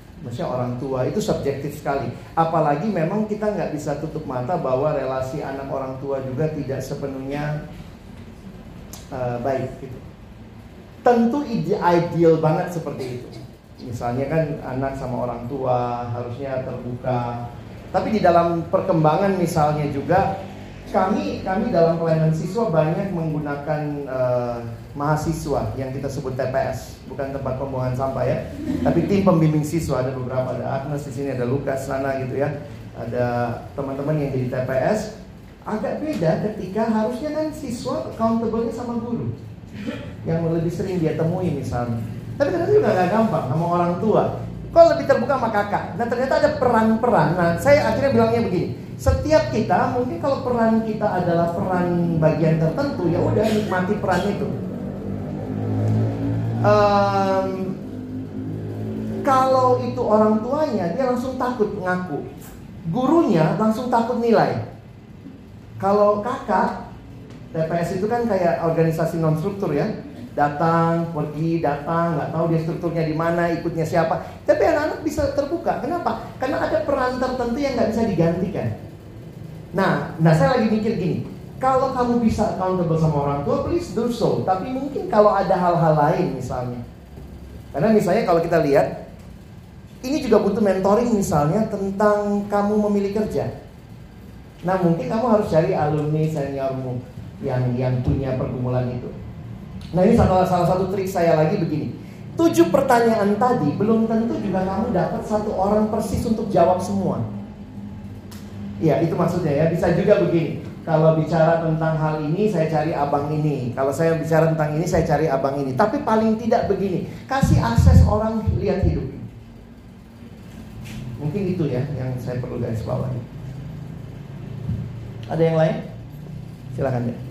S1: Maksudnya orang tua itu subjektif sekali. Apalagi memang kita nggak bisa tutup mata bahwa relasi anak orang tua juga tidak sepenuhnya uh, baik. Gitu. Tentu ide ideal banget seperti itu. Misalnya kan anak sama orang tua harusnya terbuka. Tapi di dalam perkembangan misalnya juga kami kami dalam pelayanan siswa banyak menggunakan uh, mahasiswa yang kita sebut TPS, bukan tempat pembuangan sampah ya, tapi tim pembimbing siswa ada beberapa ada Agnes di sini ada Lukas sana gitu ya, ada teman-teman yang jadi TPS. Agak beda ketika harusnya kan siswa accountable-nya sama guru yang lebih sering dia temui misalnya. Tapi ternyata juga gak gampang sama orang tua. Kok lebih terbuka sama kakak? Nah ternyata ada peran-peran. Nah saya akhirnya bilangnya begini, setiap kita mungkin kalau peran kita adalah peran bagian tertentu ya udah nikmati peran itu. Um, kalau itu orang tuanya dia langsung takut ngaku, gurunya langsung takut nilai. Kalau kakak TPS itu kan kayak organisasi non struktur ya, datang, pergi, datang, nggak tahu dia strukturnya di mana, ikutnya siapa. Tapi anak-anak bisa terbuka. Kenapa? Karena ada peran tertentu yang nggak bisa digantikan. Nah, nah saya lagi mikir gini, kalau kamu bisa accountable sama orang tua, please do so. Tapi mungkin kalau ada hal-hal lain misalnya. Karena misalnya kalau kita lihat, ini juga butuh mentoring misalnya tentang kamu memilih kerja. Nah mungkin kamu harus cari alumni seniormu yang yang punya pergumulan itu. Nah ini salah, salah satu trik saya lagi begini. Tujuh pertanyaan tadi belum tentu juga kamu dapat satu orang persis untuk jawab semua. Iya, itu maksudnya ya. Bisa juga begini. Kalau bicara tentang hal ini, saya cari abang ini. Kalau saya bicara tentang ini, saya cari abang ini. Tapi paling tidak begini, kasih akses orang lihat hidup. Mungkin itu ya yang saya perlu garis bawahi. Ada yang lain? Silakan ya.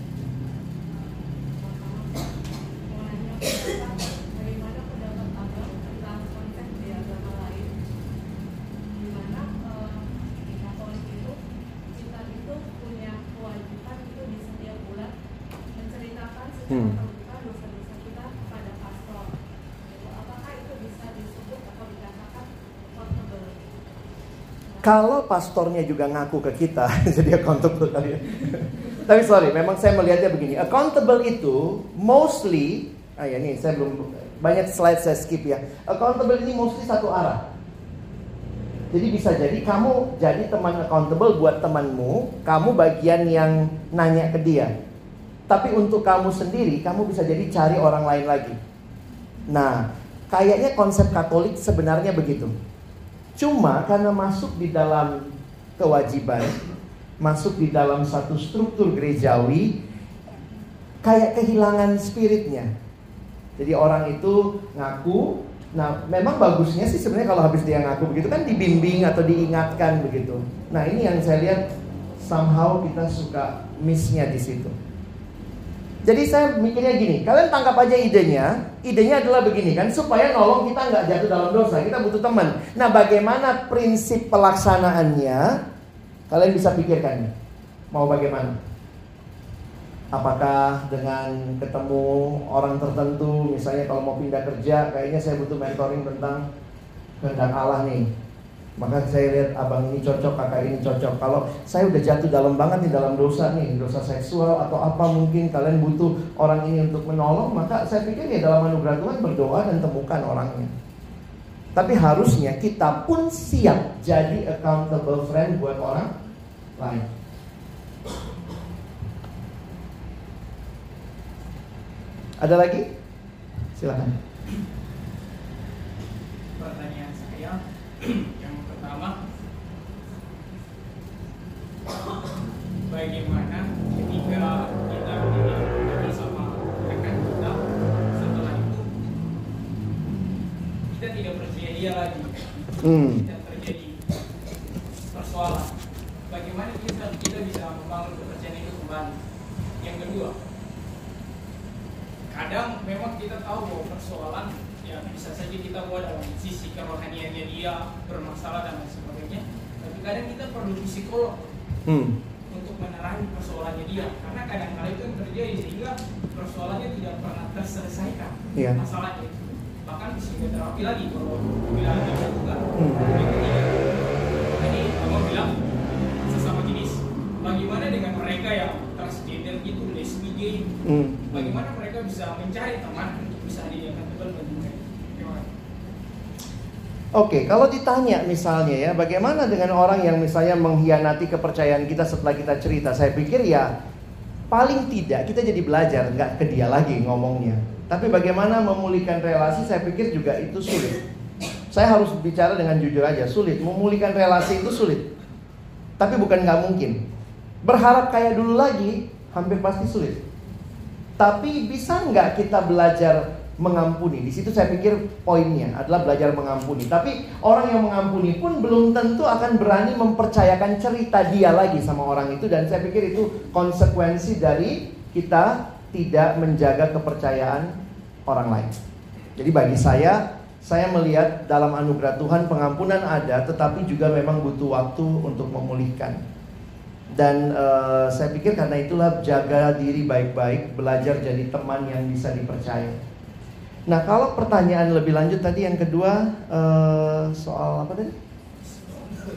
S1: Kalau pastornya juga ngaku ke kita, jadi accountable kali ya. Tapi sorry, memang saya melihatnya begini. Accountable itu mostly, ah ya nih saya belum banyak slide saya skip ya. Accountable ini mostly satu arah. Jadi bisa jadi kamu jadi teman accountable buat temanmu, kamu bagian yang nanya ke dia. Tapi untuk kamu sendiri, kamu bisa jadi cari orang lain lagi. Nah, kayaknya konsep Katolik sebenarnya begitu. Cuma karena masuk di dalam kewajiban, masuk di dalam satu struktur gerejawi, kayak kehilangan spiritnya. Jadi orang itu ngaku, nah memang bagusnya sih sebenarnya kalau habis dia ngaku begitu kan dibimbing atau diingatkan begitu. Nah ini yang saya lihat somehow kita suka missnya di situ. Jadi saya mikirnya gini, kalian tangkap aja idenya. Idenya adalah begini kan, supaya nolong kita nggak jatuh dalam dosa. Kita butuh teman. Nah, bagaimana prinsip pelaksanaannya? Kalian bisa pikirkan. Mau bagaimana? Apakah dengan ketemu orang tertentu, misalnya kalau mau pindah kerja, kayaknya saya butuh mentoring tentang kehendak Allah nih maka saya lihat abang ini cocok, kakak ini cocok. Kalau saya udah jatuh dalam banget nih dalam dosa nih, dosa seksual atau apa mungkin kalian butuh orang ini untuk menolong, maka saya pikir ya dalam anugerah Tuhan berdoa dan temukan orangnya. Tapi harusnya kita pun siap jadi accountable friend buat orang lain. Ada lagi? Silakan.
S2: Pertanyaan saya bagaimana ketika kita bersama rekan kita setelah itu? Kita tidak percaya dia lagi. Hmm. kita terjadi persoalan. Bagaimana kita kita bisa membangun kepercayaan itu kembali? Yang kedua kadang memang kita tahu bahwa persoalan ya bisa saja kita buat dalam sisi kerohaniannya dia bermasalah dan lain sebagainya tapi kadang kita perlu psikolog hmm. untuk menerangi persoalannya dia. Karena kadang-kala itu yang terjadi sehingga persoalannya tidak pernah terselesaikan yeah. masalahnya. Itu bahkan bisa terapi lagi kalau bila ada juga. Hmm. ini kamu bilang sesama jenis. Bagaimana dengan mereka yang transgender itu lesbi gay hmm. bagaimana mereka bisa mencari teman untuk bisa dijadikan teman bagi mereka
S1: Oke, kalau ditanya misalnya ya, bagaimana dengan orang yang misalnya mengkhianati kepercayaan kita setelah kita cerita? Saya pikir ya paling tidak kita jadi belajar, nggak ke dia lagi ngomongnya. Tapi bagaimana memulihkan relasi, saya pikir juga itu sulit. Saya harus bicara dengan jujur aja, sulit. Memulihkan relasi itu sulit. Tapi bukan nggak mungkin. Berharap kayak dulu lagi, hampir pasti sulit. Tapi bisa nggak kita belajar mengampuni. Di situ saya pikir poinnya adalah belajar mengampuni. Tapi orang yang mengampuni pun belum tentu akan berani mempercayakan cerita dia lagi sama orang itu dan saya pikir itu konsekuensi dari kita tidak menjaga kepercayaan orang lain. Jadi bagi saya saya melihat dalam anugerah Tuhan pengampunan ada tetapi juga memang butuh waktu untuk memulihkan. Dan uh, saya pikir karena itulah jaga diri baik-baik, belajar jadi teman yang bisa dipercaya. Nah kalau pertanyaan lebih lanjut tadi yang kedua uh, soal apa tadi?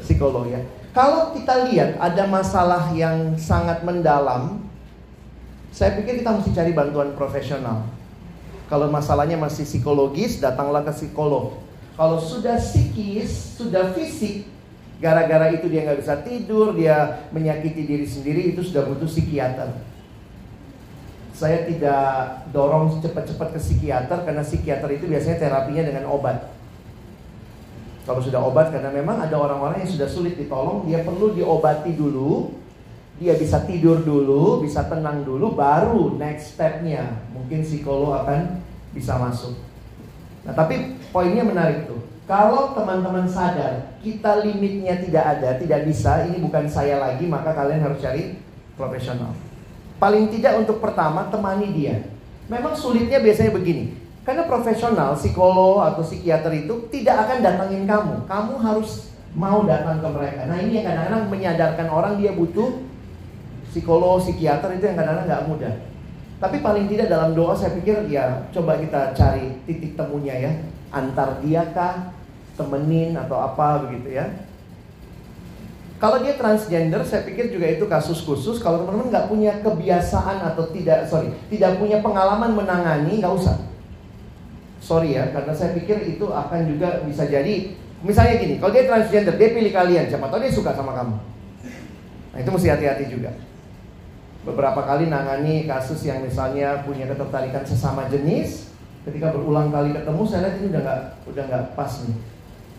S1: Psikolog ya. Kalau kita lihat ada masalah yang sangat mendalam, saya pikir kita mesti cari bantuan profesional. Kalau masalahnya masih psikologis, datanglah ke psikolog. Kalau sudah psikis, sudah fisik, gara-gara itu dia nggak bisa tidur, dia menyakiti diri sendiri, itu sudah butuh psikiater saya tidak dorong cepat-cepat ke psikiater karena psikiater itu biasanya terapinya dengan obat. Kalau sudah obat karena memang ada orang-orang yang sudah sulit ditolong, dia perlu diobati dulu, dia bisa tidur dulu, bisa tenang dulu, baru next stepnya mungkin psikolog akan bisa masuk. Nah tapi poinnya menarik tuh. Kalau teman-teman sadar kita limitnya tidak ada, tidak bisa, ini bukan saya lagi, maka kalian harus cari profesional. Paling tidak untuk pertama temani dia. Memang sulitnya biasanya begini. Karena profesional, psikolog atau psikiater itu tidak akan datangin kamu. Kamu harus mau datang ke mereka. Nah ini yang kadang-kadang menyadarkan orang dia butuh psikolog, psikiater itu yang kadang-kadang nggak mudah. Tapi paling tidak dalam doa saya pikir ya coba kita cari titik temunya ya. Antar dia kah, temenin atau apa begitu ya. Kalau dia transgender, saya pikir juga itu kasus khusus. Kalau teman-teman nggak punya kebiasaan atau tidak, sorry, tidak punya pengalaman menangani, nggak usah. Sorry ya, karena saya pikir itu akan juga bisa jadi, misalnya gini, kalau dia transgender, dia pilih kalian, siapa tahu dia suka sama kamu. Nah itu mesti hati-hati juga. Beberapa kali nangani kasus yang misalnya punya ketertarikan sesama jenis, ketika berulang kali ketemu, saya lihat ini udah nggak udah nggak pas nih.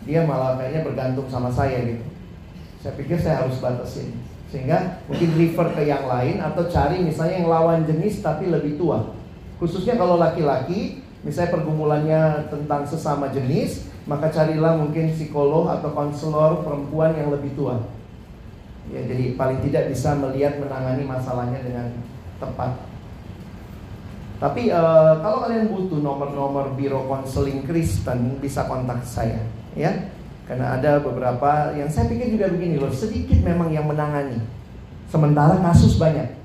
S1: Dia malah kayaknya bergantung sama saya gitu saya pikir saya harus batasin. Sehingga mungkin refer ke yang lain atau cari misalnya yang lawan jenis tapi lebih tua. Khususnya kalau laki-laki misalnya pergumulannya tentang sesama jenis maka carilah mungkin psikolog atau konselor perempuan yang lebih tua. Ya jadi paling tidak bisa melihat menangani masalahnya dengan tepat. Tapi uh, kalau kalian butuh nomor-nomor biro konseling Kristen bisa kontak saya, ya. Karena ada beberapa yang saya pikir juga begini loh, sedikit memang yang menangani. Sementara kasus banyak.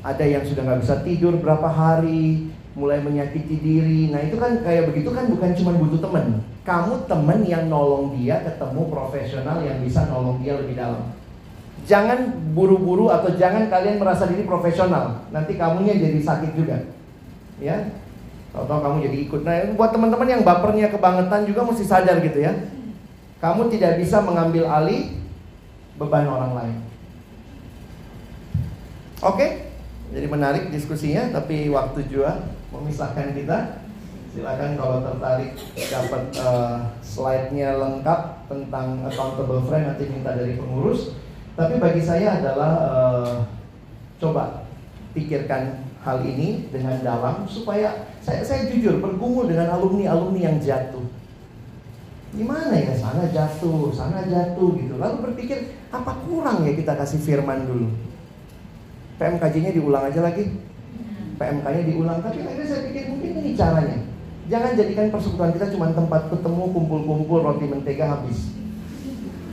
S1: Ada yang sudah nggak bisa tidur berapa hari, mulai menyakiti diri. Nah itu kan kayak begitu kan bukan cuma butuh temen. Kamu temen yang nolong dia ketemu profesional yang bisa nolong dia lebih dalam. Jangan buru-buru atau jangan kalian merasa diri profesional. Nanti kamunya jadi sakit juga. Ya. Atau kamu jadi ikut. Nah, buat teman-teman yang bapernya kebangetan juga mesti sadar gitu ya. Kamu tidak bisa mengambil alih beban orang lain. Oke? Jadi menarik diskusinya, tapi waktu juga memisahkan kita. Silakan kalau tertarik dapat uh, slide-nya lengkap tentang accountable friend nanti minta dari pengurus. Tapi bagi saya adalah uh, coba pikirkan hal ini dengan dalam supaya saya, saya jujur bergumul dengan alumni-alumni yang jatuh. Gimana ya sana jatuh, sana jatuh gitu. Lalu berpikir apa kurang ya kita kasih firman dulu. PMKJ-nya diulang aja lagi. PMK-nya diulang. Tapi akhirnya saya pikir mungkin ini caranya. Jangan jadikan persekutuan kita cuma tempat ketemu, kumpul-kumpul, roti mentega habis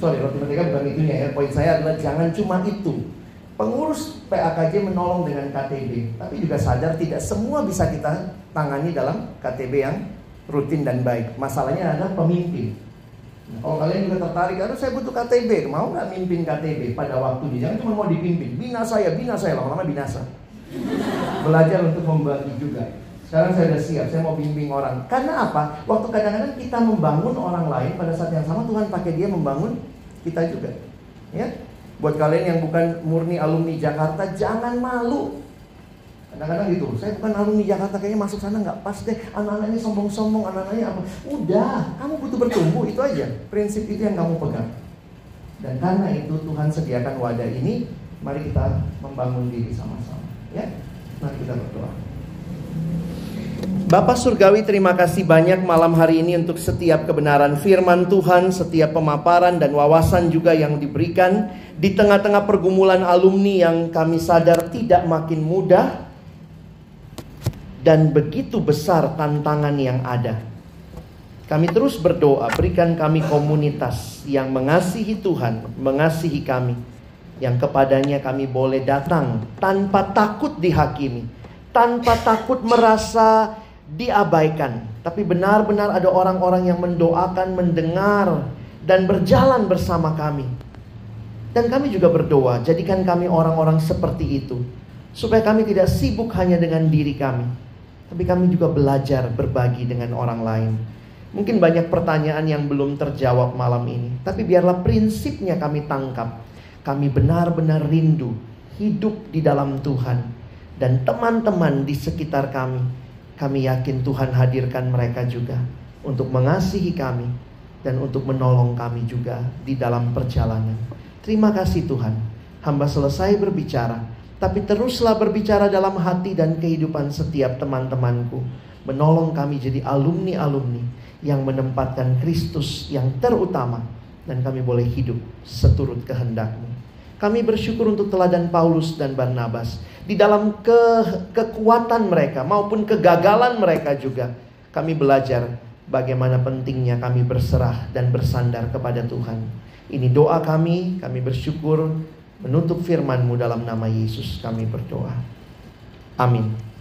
S1: sorry roti merdeka bukan itunya ya poin saya adalah jangan cuma itu pengurus PAKJ menolong dengan KTB tapi juga sadar tidak semua bisa kita tangani dalam KTB yang rutin dan baik masalahnya adalah pemimpin nah, kalau kalian juga tertarik, aduh saya butuh KTB, mau nggak mimpin KTB pada waktunya? Jangan cuma mau dipimpin, bina saya, bina saya, lama-lama binasa. Belajar untuk membagi juga. Sekarang saya sudah siap, saya mau bimbing orang. Karena apa? Waktu kadang-kadang kita membangun orang lain, pada saat yang sama Tuhan pakai dia membangun kita juga. Ya. Buat kalian yang bukan murni alumni Jakarta, jangan malu. Kadang-kadang gitu, saya bukan alumni Jakarta, kayaknya masuk sana nggak pas deh. Anak-anaknya sombong-sombong, anak-anaknya apa? Udah, kamu butuh bertumbuh, itu aja. Prinsip itu yang kamu pegang. Dan karena itu Tuhan sediakan wadah ini, mari kita membangun diri sama-sama. Ya, mari kita berdoa. Bapak Surgawi terima kasih banyak malam hari ini untuk setiap kebenaran firman Tuhan, setiap pemaparan dan wawasan juga yang diberikan di tengah-tengah pergumulan alumni yang kami sadar tidak makin mudah dan begitu besar tantangan yang ada. Kami terus berdoa, berikan kami komunitas yang mengasihi Tuhan, mengasihi kami, yang kepadanya kami boleh datang tanpa takut dihakimi, tanpa takut merasa diabaikan, tapi benar-benar ada orang-orang yang mendoakan, mendengar, dan berjalan bersama kami. Dan kami juga berdoa, jadikan kami orang-orang seperti itu, supaya kami tidak sibuk hanya dengan diri kami, tapi kami juga belajar berbagi dengan orang lain. Mungkin banyak pertanyaan yang belum terjawab malam ini, tapi biarlah prinsipnya kami tangkap. Kami benar-benar rindu hidup di dalam Tuhan, dan teman-teman di sekitar kami kami yakin Tuhan hadirkan mereka juga untuk mengasihi kami dan untuk menolong kami juga di dalam perjalanan. Terima kasih Tuhan. Hamba selesai berbicara, tapi teruslah berbicara dalam hati dan kehidupan setiap teman-temanku. Menolong kami jadi alumni-alumni yang menempatkan Kristus yang terutama dan kami boleh hidup seturut kehendakmu. Kami bersyukur untuk teladan Paulus dan Barnabas di dalam ke, kekuatan mereka maupun kegagalan mereka juga kami belajar bagaimana pentingnya kami berserah dan bersandar kepada Tuhan. Ini doa kami, kami bersyukur menutup firman-Mu dalam nama Yesus kami berdoa. Amin.